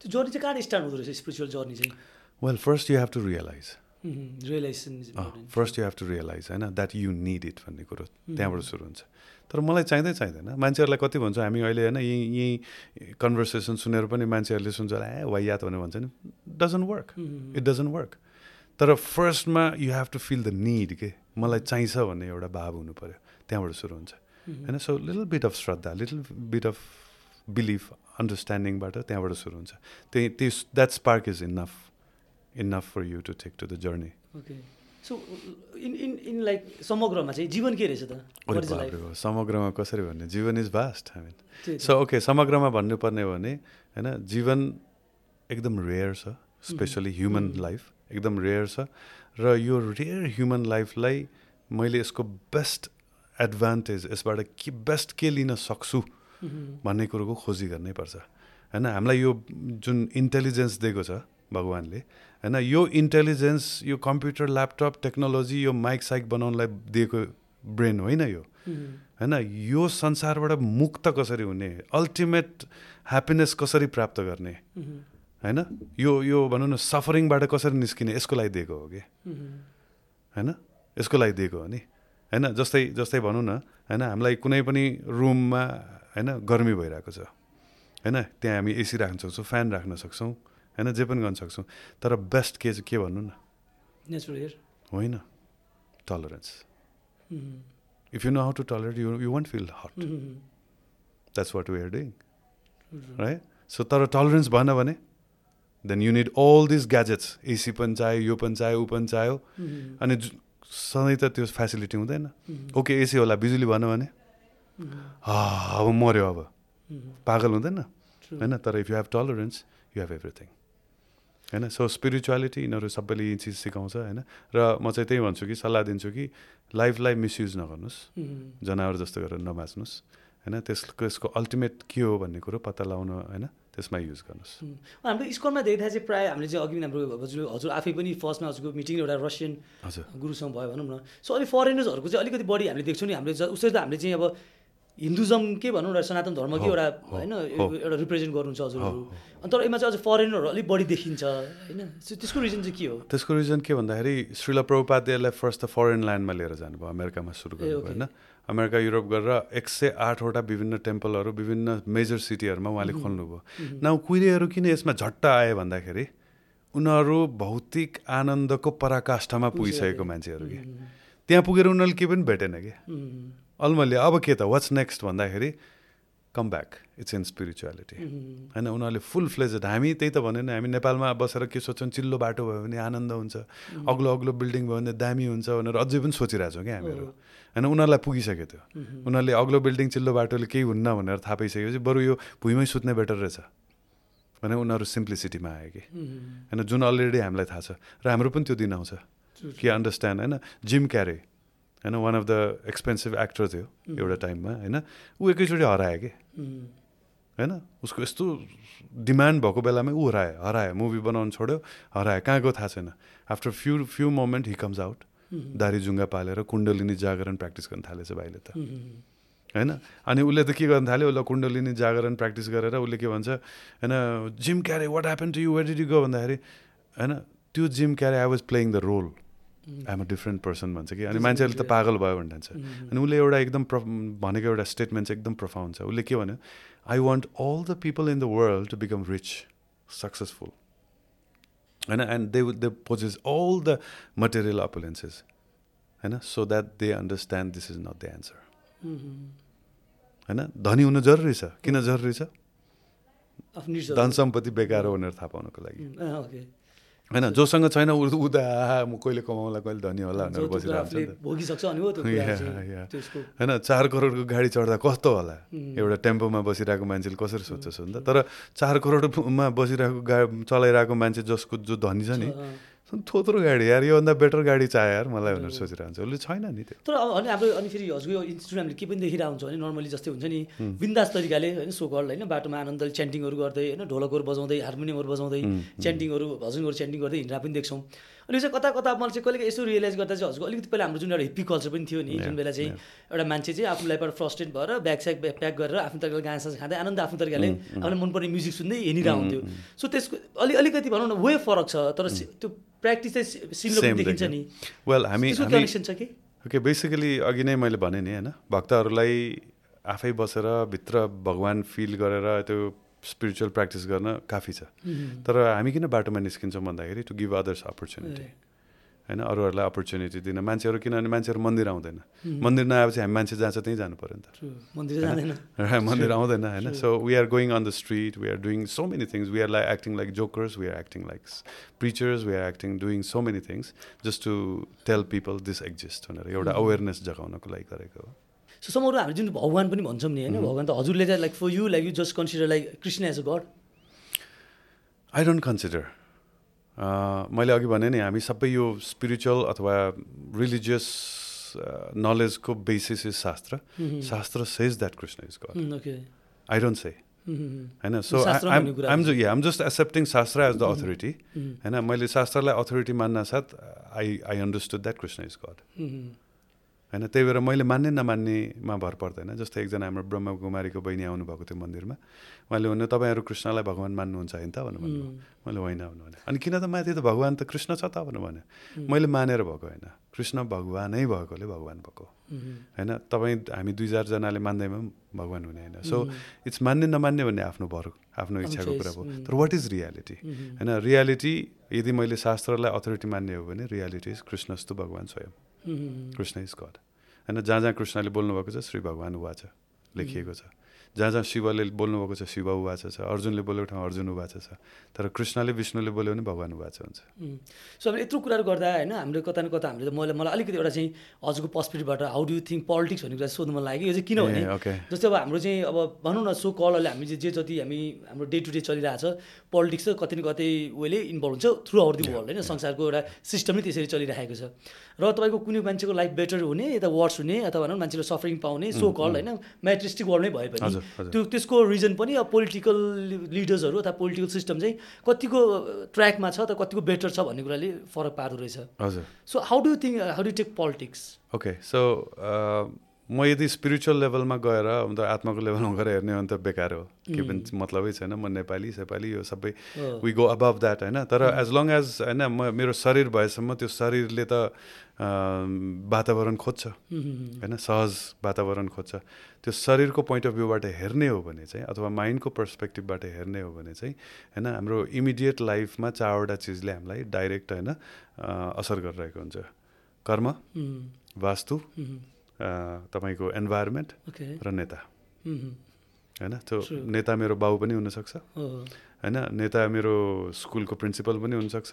त्यो जर्नी चाहिँ कहाँ स्टार्ट हुँदो रहेछ स्पिरिचुअल जर्नी चाहिँ? Well first you have to realize first you have to realize होइन द्याट यु निड इट भन्ने कुरो त्यहाँबाट सुरु हुन्छ। तर मलाई चाहिँदै चाहिँदैन। मान्छेहरूलाई कति भन्छ हामी अहिले होइन यहीँ यहीँ कन्भर्सेसन सुनेर पनि मान्छेहरूले सुन्छ ए वाइयात भनेर भन्छ नि। Doesn't work it doesn't work तर फर्स्टमा you have to feel the need के? मलाई चाहिन्छ भन्ने एउटा भाव हुनु पऱ्यो त्यहाँबाट सुरु हुन्छ। होइन so little bit of shraddha little bit of belief अन्डरस्ट्यान्डिङबाट त्यहाँबाट सुरु हुन्छ। त्यही त्यो that spark is enough enough for you to take to the journey okay so in in in like समग्रमा चाहिँ जीवन के रहेछ त? What is life? समग्रमा कसरी भन्ने? जीवन is vast I mean. So okay समग्रमा भन्नुपर्ने भने होइन जीवन एकदम रेयर छ स्पेसली ह्युमन लाइफ एकदम रेयर छ र यो रेयर ह्युमन लाइफलाई मैले यसको बेस्ट एडभान्टेज यसबाट के बेस्ट के लिन सक्छु मह्म. भन्ने कुरोको खोजी गर्नै पर्छ। होइन हामीलाई यो जुन इन्टेलिजेन्स दिएको छ भगवान्ले होइन यो इन्टेलिजेन्स यो कम्प्युटर ल्यापटप टेक्नोलोजी यो माइक साइक बनाउनलाई दिएको ब्रेन होइन यो. होइन यो संसारबाट मुक्त कसरी हुने? अल्टिमेट ह्याप्पिनेस कसरी प्राप्त गर्ने. होइन यो यो भनौँ न सफरिङबाट कसरी निस्किने? यसको लागि दिएको हो कि. होइन यसको लागि दिएको हो नि? होइन जस्तै जस्तै भनौँ न होइन हामीलाई कुनै पनि रुममा होइन गर्मी भइरहेको छ। होइन त्यहाँ हामी एसी राख्न सक्छौँ फ्यान राख्न सक्छौँ। होइन जे पनि गर्न सक्छौँ तर बेस्ट के चाहिँ के भन्नु न नेचुरल होइन tolerance. If you know how to tolerate you you won't feel hot. That's what we are doing right so तर टलरेन्स भएन भने then you need all this gadgets AC पनि चाहियो यो पनि चाहियो ऊ पनि चाहियो. अनि सधैँ त त्यो फेसिलिटी हुँदैन. ओके एसी होला बिजुली भएन भने. हा अब मऱ्यो अब. पागल हुँदैन. होइन तर if you have tolerance you have everything होइन? सो स्पिरिचुअलिटी यिनीहरू सबैले यी चिज सिकाउँछ होइन? र म चाहिँ त्यही भन्छु कि सल्लाह दिन्छु कि लाइफलाई मिसयुज नगर्नुहोस्. जनावर जस्तो गरेर नबाच्नुहोस् होइन? त्यसको यसको अल्टिमेट के हो भन्ने कुरो पत्ता लगाउन होइन? त्यसमा युज गर्नुहोस्. हाम्रो स्कुलमा देख्दा चाहिँ प्रायः हामीले चाहिँ अघि हाम्रो हजुर हजुर आफै पनि फर्स्टमा हजुरको मिटिङ एउटा रसियन हजुर। गुरुसँग भयो भनौँ न। सो अलिक फरेनर्सहरूको चाहिँ अलिकति बढी हामीले देख्छौँ नि हामीले ज- उसरी त हामीले चाहिँ अब हिन्दुजम के भनौँ न सनातन धर्मकै एउटा होइन। एउटा रिप्रेजेन्ट गर्नुहुन्छ हजुरहरू। अनि तर यसमा चाहिँ अझ फरेनरहरू अलिक बढी देखिन्छ होइन त्यसको रिजन चाहिँ के हो त्यसको रिजन के भन्दाखेरि श्रील प्रभुपाध्यलाई फर्स्ट त फरेन ल्यान्डमा लिएर जानुभयो अमेरिकामा सुरु ओके। होइन अमेरिका युरोप गरेर एक सय आठवटा विभिन्न टेम्पलहरू विभिन्न मेजर सिटीहरूमा उहाँले खोल्नुभयो न कुहिरेहरू किन यसमा झट्ट आए भन्दाखेरि उनीहरू भौतिक आनन्दको पराकाष्ठमा पुगिसकेको मान्छेहरू कि. त्यहाँ पुगेर उनीहरूले केही पनि भेटेन कि मह्म. अलमल्ले अब के त वाट्स नेक्स्ट भन्दाखेरि come back it's in spirituality. होइन उनीहरूले फुल फ्लेजेड हामी त्यही त भन्यो नि हामी नेपालमा बसेर के सोच्छौँ चिल्लो बाटो भयो भने आनन्द हुन्छ अग्लो अग्लो बिल्डिङ भयो भने दामी हुन्छ भनेर अझै पनि सोचिरहेको छौँ क्या हामीहरू। होइन उनीहरूलाई पुगिसक्यो त्यो मह्म. उनीहरूले अग्लो बिल्डिङ चिल्लो बाटोले केही हुन्न भनेर थाहा पाइसकेपछि बरु यो भुइँमै सुत्ने बेटर रहेछ। भने उनीहरू सिम्प्लिसिटीमा आयो कि। मह्म. होइन जुन अलरेडी हामीलाई थाहा छ र हाम्रो पनि त्यो दिन आउँछ। कि अन्डरस्ट्यान्ड होइन जिम क्यारे होइन one of the expensive actor थियो एउटा टाइममा होइन? ऊ एकैचोटि हरायो कि? मह्म. होइन? उसको यस्तो डिमान्ड भएको बेलामै ऊ हरायो हरायो मुभी बनाउनु छोड्यो हरायो कहाँ गयो थाहा छैन। After few few moment he comes out. दारी जुङ्गा पालेर कुण्डलिनी जागरण प्र्याक्टिस गर्न थालेछ भाइले त। मह्म. होइन? अनि उसले त के गर्न थाल्यो? उसलाई कुण्डलिनी जागरण प्र्याक्टिस गरेर उसले के भन्छ होइन Jim Carrey what happen to you wait did you go भन्दाखेरि होइन त्यो Jim Carrey I was playing the role I'm a different person भन्छ कि अनि मान्छेहरूले त पागल भयो भनिन्छ मह्म. अनि उसले एउटा एकदम प्र भनेको एउटा स्टेटमेन्ट चाहिँ एकदम प्रफाउन्ड छ। उसले के भन्यो? I want all the people in the world to become rich successful होइन and they they possess all the material opulences होइन so that they understand this is not the answer. होइन धनी हुनु जरुरी छ। किन जरुरी छ? धन सम्पत्ति बेकार हो भनेर थाहा पाउनको लागि। ओके होइन जोसँग छैन उ उ त आहा म कहिले कमाउँला कहिले धनी होला भनेर बसिरहेको होइन चार करोडको गाडी चढ्दा कस्तो होला? उम्. एउटा टेम्पोमा बसिरहेको मान्छेले कसरी सोध्छ सोध्दा तर चार करोडमा बसिरहेको गा चलाइरहेको मान्छे जसको जो धनी छ नि थोत्रो गाडी यार योभन्दा बेटर गाडी चाहे यार मलाई भनेर सोचिरहेको हुन्छ उसले छैन नि त्यो। तर अब अनि हाम्रो अनि फेरि हजुरको यो इन्स्टिट्युट हामीले के पनि देखिरहेको हुन्छ भने नर्मली जस्तै हुन्छ नि बिन्दास तरिकाले होइन सो गर्ल होइन बाटोमा आनन्दले च्यान्टिङहरू गर्दै होइन ढोलकहरू बजाउँदै हार्मोनियमहरू बजाउँदै च्यान्टिङहरू भजनहरू च्यान्टिङ गर्दै हिँडेर पनि देख्छौँ। अनि यो चाहिँ कता कता मैले चाहिँ कहिले यसो रियलाइज गर्दा चाहिँ हजुरको अलिकति पहिला हाम्रो जुन एउटा हिप्पी कल्चर पनि थियो नि जुन बेला चाहिँ एउटा मान्छे चाहिँ लाइफबाट फ्रस्ट्रेट भएर ब्याग स्याग प्याक गरेर आफ्नो तरिकाले गाँसा खाँदै आनन्द आफ्नो तरिकाले आफूलाई मनपर्ने म्युजिक सुन्दै हिँडिरहेको हुन्थ्यो। सो त्यसको अलि अलिकति भनौँ न वे फरक छ तर त्यो प्र्याक्टिस चाहिँ सिमिलर देखिन्छ नि। वेल हामी कनेक्सन छ कि? ओके बेसिकली अघि नै मैले भने नि होइन? भक्तहरूलाई आफै बसेर भित्र भगवान् फिल गरेर त्यो स्पिरिचुअल प्र्याक्टिस गर्न काफी छ। तर हामी किन बाटोमा निस्किन्छौँ भन्दाखेरि टु गिभ अदर्स अपर्च्युनिटी होइन अरूहरूलाई अपर्च्युनिटी दिन। मान्छेहरू किनभने मान्छेहरू मन्दिर आउँदैन। मन्दिर नआएपछि हामी मान्छे जहाँ छ त्यहीँ जानु पऱ्यो नि त. मन्दिर <laughs> आउँदैन होइन। So we are going on the street we are doing so many things we are like acting like jokers we are acting like preachers we are acting doing so many things just to tell people this exist भनेर एउटा awareness जगाउनको लागि गरेको हो। So समहरू हामी जुन भगवान् पनि भन्छौँ नि होइन? भगवान् त हजुरले चाहिँ like for you like you just consider like Krishna as a god I don't consider मैले अघि भने नि हामी सबै यो स्पिरिचुअल अथवा religious नलेजको basis is shastra shastra says that Krishna is God okay I don't say होइन सो भन्ने कुरा I'm I'm just accepting shastra as the authority होइन मैले शास्त्रलाई अथोरिटी मान्न साथ I I understood that Krishna is god होइन त्यही भएर मैले मान्ने नमान्नेमा भर पर्दैन। जस्तै एकजना हाम्रो ब्रह्मकुमारीको बहिनी आउनुभएको थियो मन्दिरमा। उहाँले भन्नु तपाईँहरू कृष्णलाई भगवान् मान्नुहुन्छ होइन त? भन्नु भन्नु मैले होइन भन्नु भने अनि किन त माथि त भगवान् त कृष्ण छ त? भन्नु भने मैले मानेर भएको होइन। कृष्ण भगवानै भएकोले भगवान् भएको होइन तपाईँ हामी दुई चारजनाले मान्दैमा पनि भगवान् हुने होइन। सो इट्स मान्ने नमान्ने भन्ने आफ्नो भर आफ्नो इच्छाको कुरा भयो। तर वाट इज रियालिटी होइन रियालिटी यदि मैले शास्त्रलाई अथोरिटी मान्ने हो भने रियालिटी इज कृष्णस्तु भगवान् स्वयं। कृष्ण इज गड होइन जहाँ जहाँ कृष्णले बोल्नुभएको छ श्री भगवान् उवाच लेखिएको छ। जहाँ जहाँ शिवले बोल्नुभएको छ शिव उवाच छ अर्जुनले बोलेको ठाउँ अर्जुन उवाच छ तर कृष्णले विष्णुले बोल्यो भने भगवान् उवाच हुन्छ। सो हामीले यत्रो कुराहरू गर्दा होइन हाम्रो कता न कता हामीले मलाई मलाई अलिकति एउटा चाहिँ हजुरको पर्सपेक्टिभबाट हाउ डु थिङ्क पोलिटिक्स भन्ने कुरा सोध्नु मन लाग्यो। यो चाहिँ किनभने. जस्तै अब हाम्रो चाहिँ अब भनौँ न सो कलहरूले हामी जे जति हामी हाम्रो डे टु डे चलिरहेको छ पोलिटिक्स चाहिँ कति न कतै वेले इन्भल्भ हुन्छ थ्रु आवर दि वर्ल्ड होइन संसारको एउटा सिस्टम नै त्यसरी चलिरहेको छ। र तपाईँको कुनै मान्छेको लाइफ बेटर हुने यता वर्ड्स हुने अथवा भनौँ मान्छेले सफरिङ पाउने सो कल होइन म्याट्रिस्टिक वर्ल्ड नै भए पनि। त्यो त्यसको रिजन पनि अब पोलिटिकल लिडर्सहरू अथवा पोलिटिकल सिस्टम चाहिँ कतिको ट्र्याकमा छ त कतिको बेटर छ भन्ने कुराले फरक पार्दो रहेछ। हजुर। So how do think how do take politics okay so म यदि स्पिरिचुअल लेभलमा गएर अन्त आत्माको लेभलमा गएर हेर्ने हो भने त बेकार हो। के पनि मतलबै छैन म नेपाली सेपाली यो सबै वी गो अबभ द्याट होइन? तर एज लङ एज होइन म मेरो शरीर भएसम्म त्यो शरीरले त वातावरण खोज्छ होइन? सहज वातावरण खोज्छ। त्यो शरीरको पोइन्ट अफ भ्यूबाट हेर्ने हो भने चाहिँ अथवा माइन्डको पर्सपेक्टिभबाट हेर्ने हो भने चाहिँ होइन हाम्रो इमिडिएट लाइफमा चारवटा चिजले हामीलाई डाइरेक्ट होइन असर गरिरहेको हुन्छ। कर्म वास्तु तपाईँको एन्भाइरोमेन्ट ओके र नेता। होइन? त्यो नेता मेरो बाउ पनि हुनसक्छ। होइन? नेता मेरो स्कुलको प्रिन्सिपल पनि हुनसक्छ।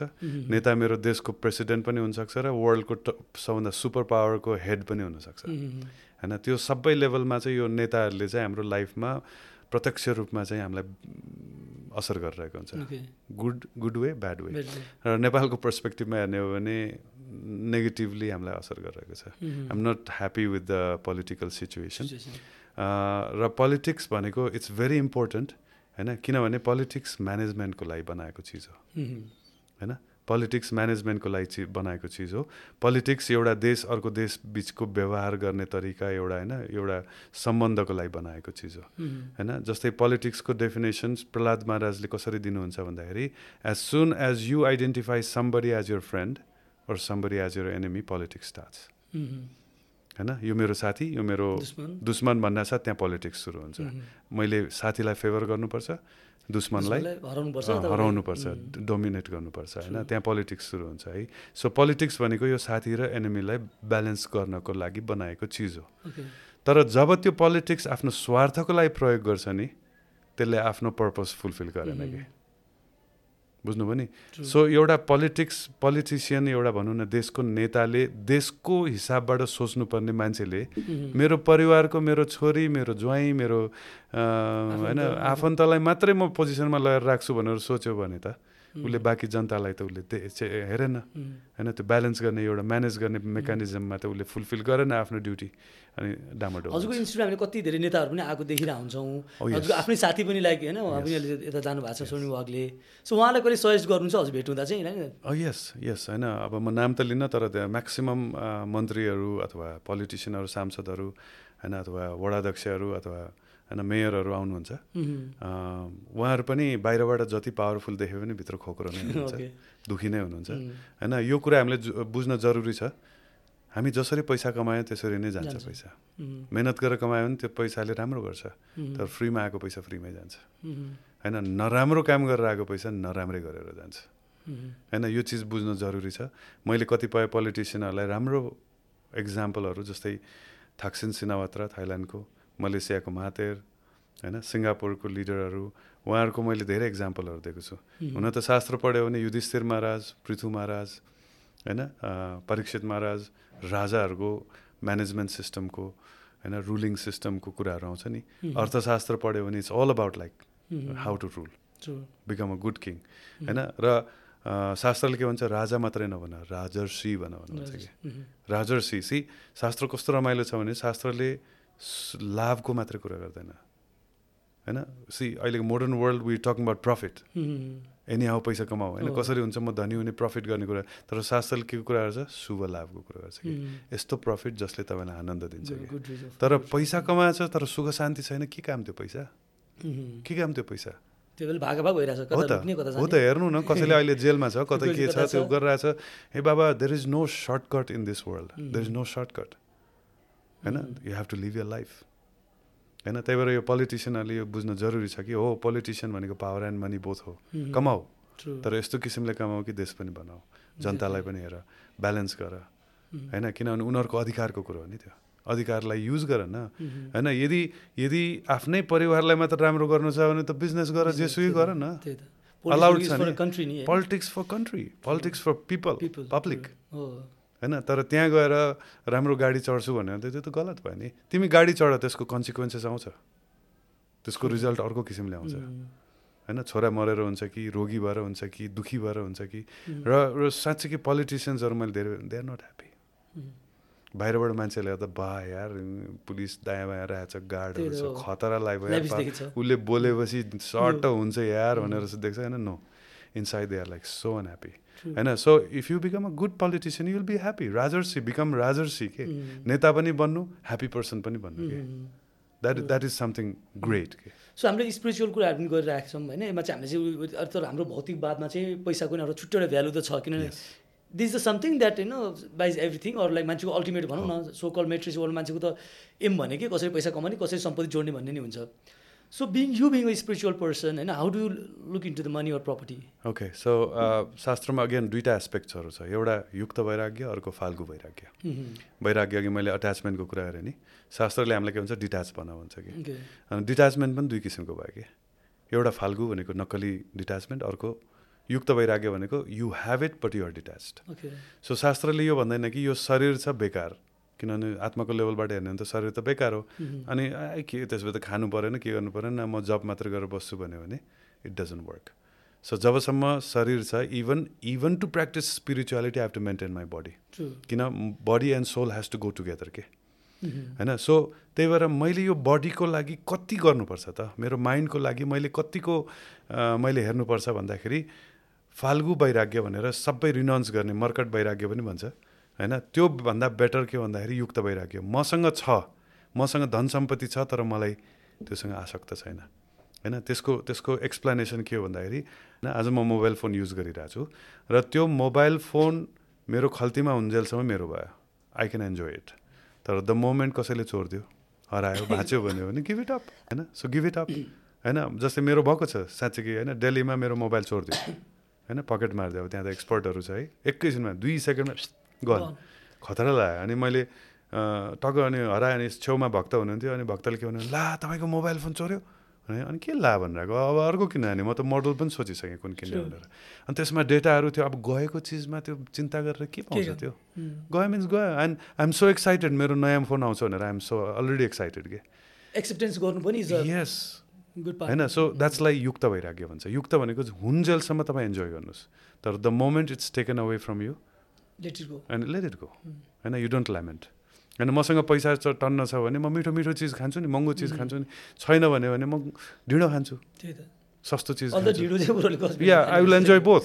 नेता मेरो देशको प्रेसिडेन्ट पनि हुनसक्छ र वर्ल्डको सबभन्दा सुपर पावरको हेड पनि हुनसक्छ। होइन? त्यो सबै लेभलमा चाहिँ यो नेताहरूले चाहिँ हाम्रो लाइफमा प्रत्यक्ष रूपमा चाहिँ हामीलाई असर गरिरहेको हुन्छ। Good good way bad way र नेपालको पर्सपेक्टिभमा हेर्ने हो भने नेगेटिभली हामीलाई असर गरिरहेको छ। I'm not happy with the political situation र पोलिटिक्स भनेको इट्स भेरी इम्पोर्टेन्ट होइन? किनभने पोलिटिक्स म्यानेजमेन्टको लागि बनाएको चिज हो। होइन? पोलिटिक्स म्यानेजमेन्टको लागि चि बनाएको चिज हो। पोलिटिक्स एउटा देश अर्को देश बिचको व्यवहार गर्ने तरिका एउटा होइन एउटा सम्बन्धको लागि बनाएको चिज हो। होइन जस्तै पोलिटिक्सको डेफिनेसन्स प्रहलाद महाराजले कसरी दिनुहुन्छ भन्दाखेरि as son as you identify somebody as your friend or somebody as your enemy politics starts होइन? यो मेरो साथी यो मेरो दुश्मन। दुश्मन भन्दा साथ त्यहाँ पोलिटिक्स सुरु हुन्छ। मैले साथीलाई फेभर गर्नुपर्छ दुश्मनलाई हराउनुपर्छ डोमिनेट गर्नुपर्छ होइन? त्यहाँ पोलिटिक्स सुरु हुन्छ है। सो पोलिटिक्स भनेको यो साथी र एनिमीलाई ब्यालेन्स गर्नको लागि बनाएको चिज हो। तर जब त्यो पोलिटिक्स आफ्नो स्वार्थको लागि प्रयोग गर्छ नि त्यसले आफ्नो पर्पज फुलफिल गरेन कि। बुझ्नुभयो नि? सो एउटा पोलिटिक्स पोलिटिसियन एउटा भनौँ न देशको नेताले देशको हिसाबबाट सोच्नुपर्ने मान्छेले मेरो परिवारको मेरो छोरी मेरो ज्वाइँ मेरो होइन आफन्तलाई मात्रै म पोजिसनमा लगेर राख्छु भनेर सोच्यो भने त उसले बाँकी जनतालाई त उसले हेरेन। होइन त्यो ब्यालेन्स गर्ने एउटा म्यानेज गर्ने मेकानिजममा त उसले फुलफिल गरेन आफ्नो ड्युटी अनि डामाडोल हजुरको। इन्स्टिट्युट हामीले कति धेरै नेताहरू पनि आएको देखिरहेको हुन्छौँ। Oh. हजुरको आफ्नै साथी पनि लाइक होइन उहाँ पनि यता जानुभएको छ सोनी वागले। सो उहाँलाई कहिले सजेस्ट गर्नुहुन्छ हजुर भेट हुँदा चाहिँ यस यस होइन। अब म नाम त लिन्न तर त्यहाँ म्याक्सिमम् मन्त्रीहरू अथवा पोलिटिसियनहरू सांसदहरू होइन अथवा वडाध्यक्षहरू अथवा होइन मेयरहरू आउनुहुन्छ। उहाँहरू पनि बाहिरबाट जति पावरफुल देखे पनि भित्र खोक्रो नै हुनुहुन्छ। दुखी नै हुनुहुन्छ। होइन यो कुरा हामीले बुझ्न जरुरी छ। हामी जसरी पैसा कमायो त्यसरी नै जान्छ। पैसा। मेहनत गरेर कमायो भने त्यो पैसाले राम्रो गर्छ। तर फ्रीमा आएको पैसा फ्रीमै जान्छ। होइन नराम्रो काम गरेर आएको पैसा नराम्रै गरेर जान्छ। होइन यो चिज बुझ्नु जरुरी छ। मैले कतिपय पोलिटिसियनहरूलाई राम्रो इक्जाम्पलहरू जस्तै थाक्सिन सिनावात्रा थाइल्यान्डको मलेसियाको मातेर होइन सिङ्गापुरको लिडरहरू उहाँहरूको मैले धेरै इक्जाम्पलहरू दिएको छु। हुन त शास्त्र पढ्यो भने युधिष्ठिर महाराज पृथु महाराज होइन परीक्षित महाराज राजाहरूको म्यानेजमेन्ट सिस्टमको होइन रुलिङ सिस्टमको कुराहरू आउँछ नि। अर्थशास्त्र पढ्यो भने it's all about like how to rule. Become a good king होइन र शास्त्रले के भन्छ? राजा मात्रै नभन राजर्षि भन भन्नुहुन्छ कि। राजर्षि। सी शास्त्र कस्तो रमाइलो छ भने शास्त्रले लाभको मात्रै कुरा गर्दैन। होइन? सी अहिलेको modern world we talking about profit any how पैसा कमाऊ। होइन। कसरी हुन्छ म धनी हुने प्रफिट गर्ने कुरा। तर शास्त्रले के कुरा गर्छ? शुभ लाभको कुरा गर्छ कि? यस्तो प्रफिट जसले तपाईँलाई आनन्द दिन्छ कि? तर. पैसा कमाएछ तर सुख शान्ति छैन के काम त्यो पैसा? के काम त्यो पैसा? हो त। हो त। हेर्नु न कसैले अहिले जेलमा छ कतै <laughs> के छ त्यो। गरिरहेछ। हे बाबा there is no shortcut in this world there is no shortcut होइन? You have to live your life होइन? त्यही भएर यो पोलिटिसियनहरूले यो बुझ्न जरुरी छ कि हो पोलिटिसियन भनेको पावर एन्ड मनी बोथ हो। कमाऊ. तर यस्तो किसिमले कमाऊ कि देश पनि बनाऊ। जनतालाई पनि हेर ब्यालेन्स गर। होइन? किनभने उनीहरूको अधिकारको कुरो हो नि त्यो। अधिकारलाई युज गर न। होइन? यदि यदि आफ्नै परिवारलाई मात्र राम्रो गर्नु छ भने त बिजनेस गर जेसुकै गर। न। Politics छ? Politics for country politics for people public होइन? तर त्यहाँ गएर राम्रो गाडी चढ्छु भन्यो भने त त्यो त गलत भयो नि। तिमी गाडी चढ त्यसको कन्सिक्वेन्सेस आउँछ। त्यसको रिजल्ट अर्को किसिमले आउँछ। होइन? छोरा मरेर हुन्छ कि रोगी भएर हुन्छ कि दुखी भएर हुन्छ कि र साँच्चै कि पोलिटिसियन्सहरू मैले धेरै दे आर नट ह्याप्पी बाहिरबाट मान्छेले त बा यार पुलिस दायाँ बायाँ रहेछ गार्डहरू छ भयो देखिन्छ। उसले बोलेपछि सर्ट हुन्छ यार भनेर चाहिँ देख्छ। होइन? No inside they are like so unhappy. होइन so if you become a good politician you will be happy rajarshi become rajarshi के नेता पनि बन्नु ह्याप्पी पर्सन पनि बन्नु के that that is something great के सो हामीले स्पिरिचुअल कुराहरू पनि गरिरहेको छौँ होइन यसमा चाहिँ हामीले चाहिँ तर हाम्रो भौतिकवादमा चाहिँ पैसाको एउटा छुट्टै एउटा भ्यालु त छ किनभने. This is the something that होइन बाइज एभ्रिथिङ अरू लाइक मान्छेको अल्टिमेट भनौँ न सो कल मेट्रिक्स वर्ल्ड मान्छेको त एम भने कि कसरी पैसा कमाउने कसरी सम्पत्ति जोड्ने भन्ने नि हुन्छ। So being you being a spiritual person होइन how do look in to the money or property okay so शास्त्रमा अगेन दुईवटा एस्पेक्ट्सहरू छ. एउटा युक्त वैराग्य अर्को फाल्गु वैराग्य वैराग्य अघि मैले अट्याचमेन्टको कुरा गरेँ नि। शास्त्रले हामीलाई के भन्छ? डिट्याच भन भन्छ कि अनि डिट्याचमेन्ट पनि दुई किसिमको भयो कि। एउटा फाल्गु भनेको नक्कली डिट्याचमेन्ट अर्को युक्त वैराग्य भनेको you have it but you're detached okay so शास्त्रले यो भन्दैन कि यो शरीर छ बेकार। किनभने आत्माको लेभलबाट हेर्ने भने त शरीर त बेकार हो। अनि के त्यसो त खानु परेन के गर्नु परेन म जब मात्र गरेर बस्छु भन्यो भने इट डजन्ट वर्क सो जबसम्म शरीर छ even even to practice spirituality have to maintain my body किन body and soul has to go together के? होइन? सो त्यही भएर मैले यो बडीको लागि कति गर्नुपर्छ त? मेरो माइन्डको लागि मैले कतिको मैले हेर्नुपर्छ भन्दाखेरि फाल्गु वैराग्य भनेर सबै रिनाउन्स गर्ने मर्कट वैराग्य पनि भन्छ। होइन? त्यो भन्दा बेटर के भन्दाखेरि युक्त वैराग्य मसँग छ। मसँग धन सम्पत्ति छ तर मलाई त्योसँग आसक्त छैन। होइन? त्यसको त्यसको एक्सप्लेनेसन के हो भन्दाखेरि होइन आज म मोबाइल फोन युज गरिरहेको छु र त्यो मोबाइल फोन मेरो खल्तीमा हुन्जेलसम्म मेरो भयो। आई क्यान इन्जोय इट तर द मोमेन्ट कसैले चोरिदियो हरायो भाँच्यो भन्यो भने गिभ इट अप होइन? सो गिभ इट अप होइन? जस्तै मेरो भएको छ साँच्चै कि होइन? दिल्लीमा मेरो मोबाइल चोरिदियो होइन? पकेट मारिदियो अब त्यहाँ त एक्सपर्टहरू छ है। एकैछिनमा दुई सेकेन्डमा गन। खतरा लाग्यो। अनि मैले टक्क अनि हरायो अनि छेउमा भक्त हुनुहुन्थ्यो अनि भक्तले के भन्यो ला तपाईँको मोबाइल फोन चोर्यो भने। अनि के ला भनेर अब अर्को किन भने म त मोडल पनि सोचिसकेँ कुन किन्ने. भनेर। अनि त्यसमा डेटाहरू थियो। अब गएको चिजमा त्यो चिन्ता गरेर के पाउँछ? त्यो? गयो मिन्स गयो। And I'm so excited. मेरो नयाँ फोन आउँछ भनेर आइएम सो अलरेडी एक्साइटेड के? एक्सेप्टेन्स गर्नु पनि यस होइन? सो द्याट्स लाइक युक्त वैराग्य भन्छ। युक्त भनेको हुन्जेलसम्म तपाईँ इन्जोय गर्नुहोस्। तर the moment it's taken away from you and let it go होइन यु डोन्ट ल्यामेन्ट होइन मसँग पैसा च- टन्न छ भने म मिठो मिठो चिज खान्छु नि महँगो चिज खान्छु नि। छैन भने भने म ढिँडो खान्छु। सस्तो चिज yeah I will enjoy both.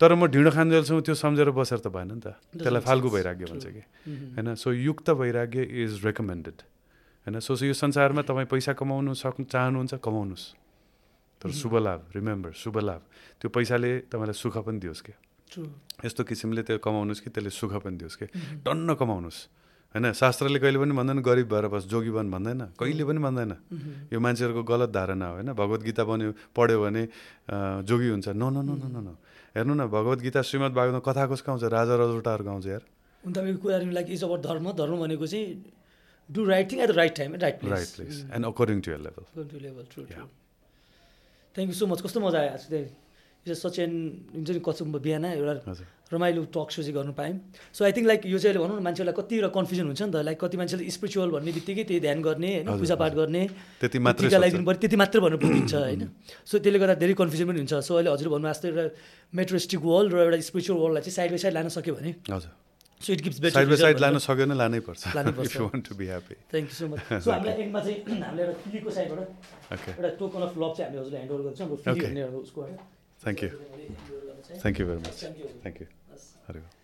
तर म ढिँडो खान्जेलसम्म त्यो सम्झेर बसेर त भएन नि त। त्यसलाई फाल्गु. वैराग्य भन्छ. कि। Mhm. होइन? सो युक्त वैराग्य इज रेकमेन्डेड होइन? सो यो संसारमा तपाईँ पैसा कमाउनु सक्नु चाहनुहुन्छ कमाउनुहोस्। तर Mhm. शुभ लाभ रिमेम्बर शुभ लाभ। त्यो पैसाले तपाईँलाई सुख पनि दियोस् क्या. यस्तो किसिमले त्यो कमाउनुहोस् कि त्यसले सुख पनि दियोस् Mhm. टन्न कमाउनुहोस् होइन? शास्त्रले कहिले पनि भन्दैन गरिब भएर बस जोगी बन भन्दैन। कहिले पनि भन्दैन। Mhm. यो मान्छेहरूको गलत धारणा हो होइन? भगवत गीता बन्यो पढ्यो भने जोगी हुन्छ। No no no no no no हेर्नु न भगवत गीता श्रीमद् भागवतमा कथा कसको आउँछ? राजा रजौटाहरू गाउँछ यार। उन तपाईँको कुराहरू लाइक इज अबाउट धर्म। धर्म भनेको चाहिँ do right thing at the right time right place right place and according to your level. Thank you so much कस्तो मजा आयो आज चाहिँ यो सच एन हुन्छ नि कस्तो बिहान एउटा रमाइलो टक सो चाहिँ गर्नु पायौँ सो आई थिङ्क लाइक यो चाहिँ भनौँ न मान्छेलाई कतिवटा कन्फ्युजन हुन्छ नि त। लाइक कति मान्छेले स्पिरिचुअल भन्ने बित्तिकै त्यही ध्यान गर्ने होइन पूजापाठ। गर्ने त्यति मात्रै। लगाइदिनु पऱ्यो त्यति मात्रै भन्नु पुगिन्छ <clears throat> होइन। सो त्यसले गर्दा धेरै कन्फ्युजन पनि हुन्छ। सो अहिले हजुर भन्नु जस्तो एउटा मेट्रोस्टिक वर्ल्ड र एउटा स्पिरिचुअल वर्ल्डलाई चाहिँ साइड बाई साइड लान सक्यो भने। हजुर। So it gives better side by side लान सक्यो भने लानै पर्छ। लानै if you want to be happy thank you so much so हामीलाई एन्डमा चाहिँ <clears throat> हामीले एउटा फिलीको साइडबाट ओके एउटा टोकन अफ लभ चाहिँ हामीले हजुरलाई ह्यान्ड ओभर गर्छौँ अब फिली. भन्ने उसको Thank you. Thank you very much. Thank you. Thank you.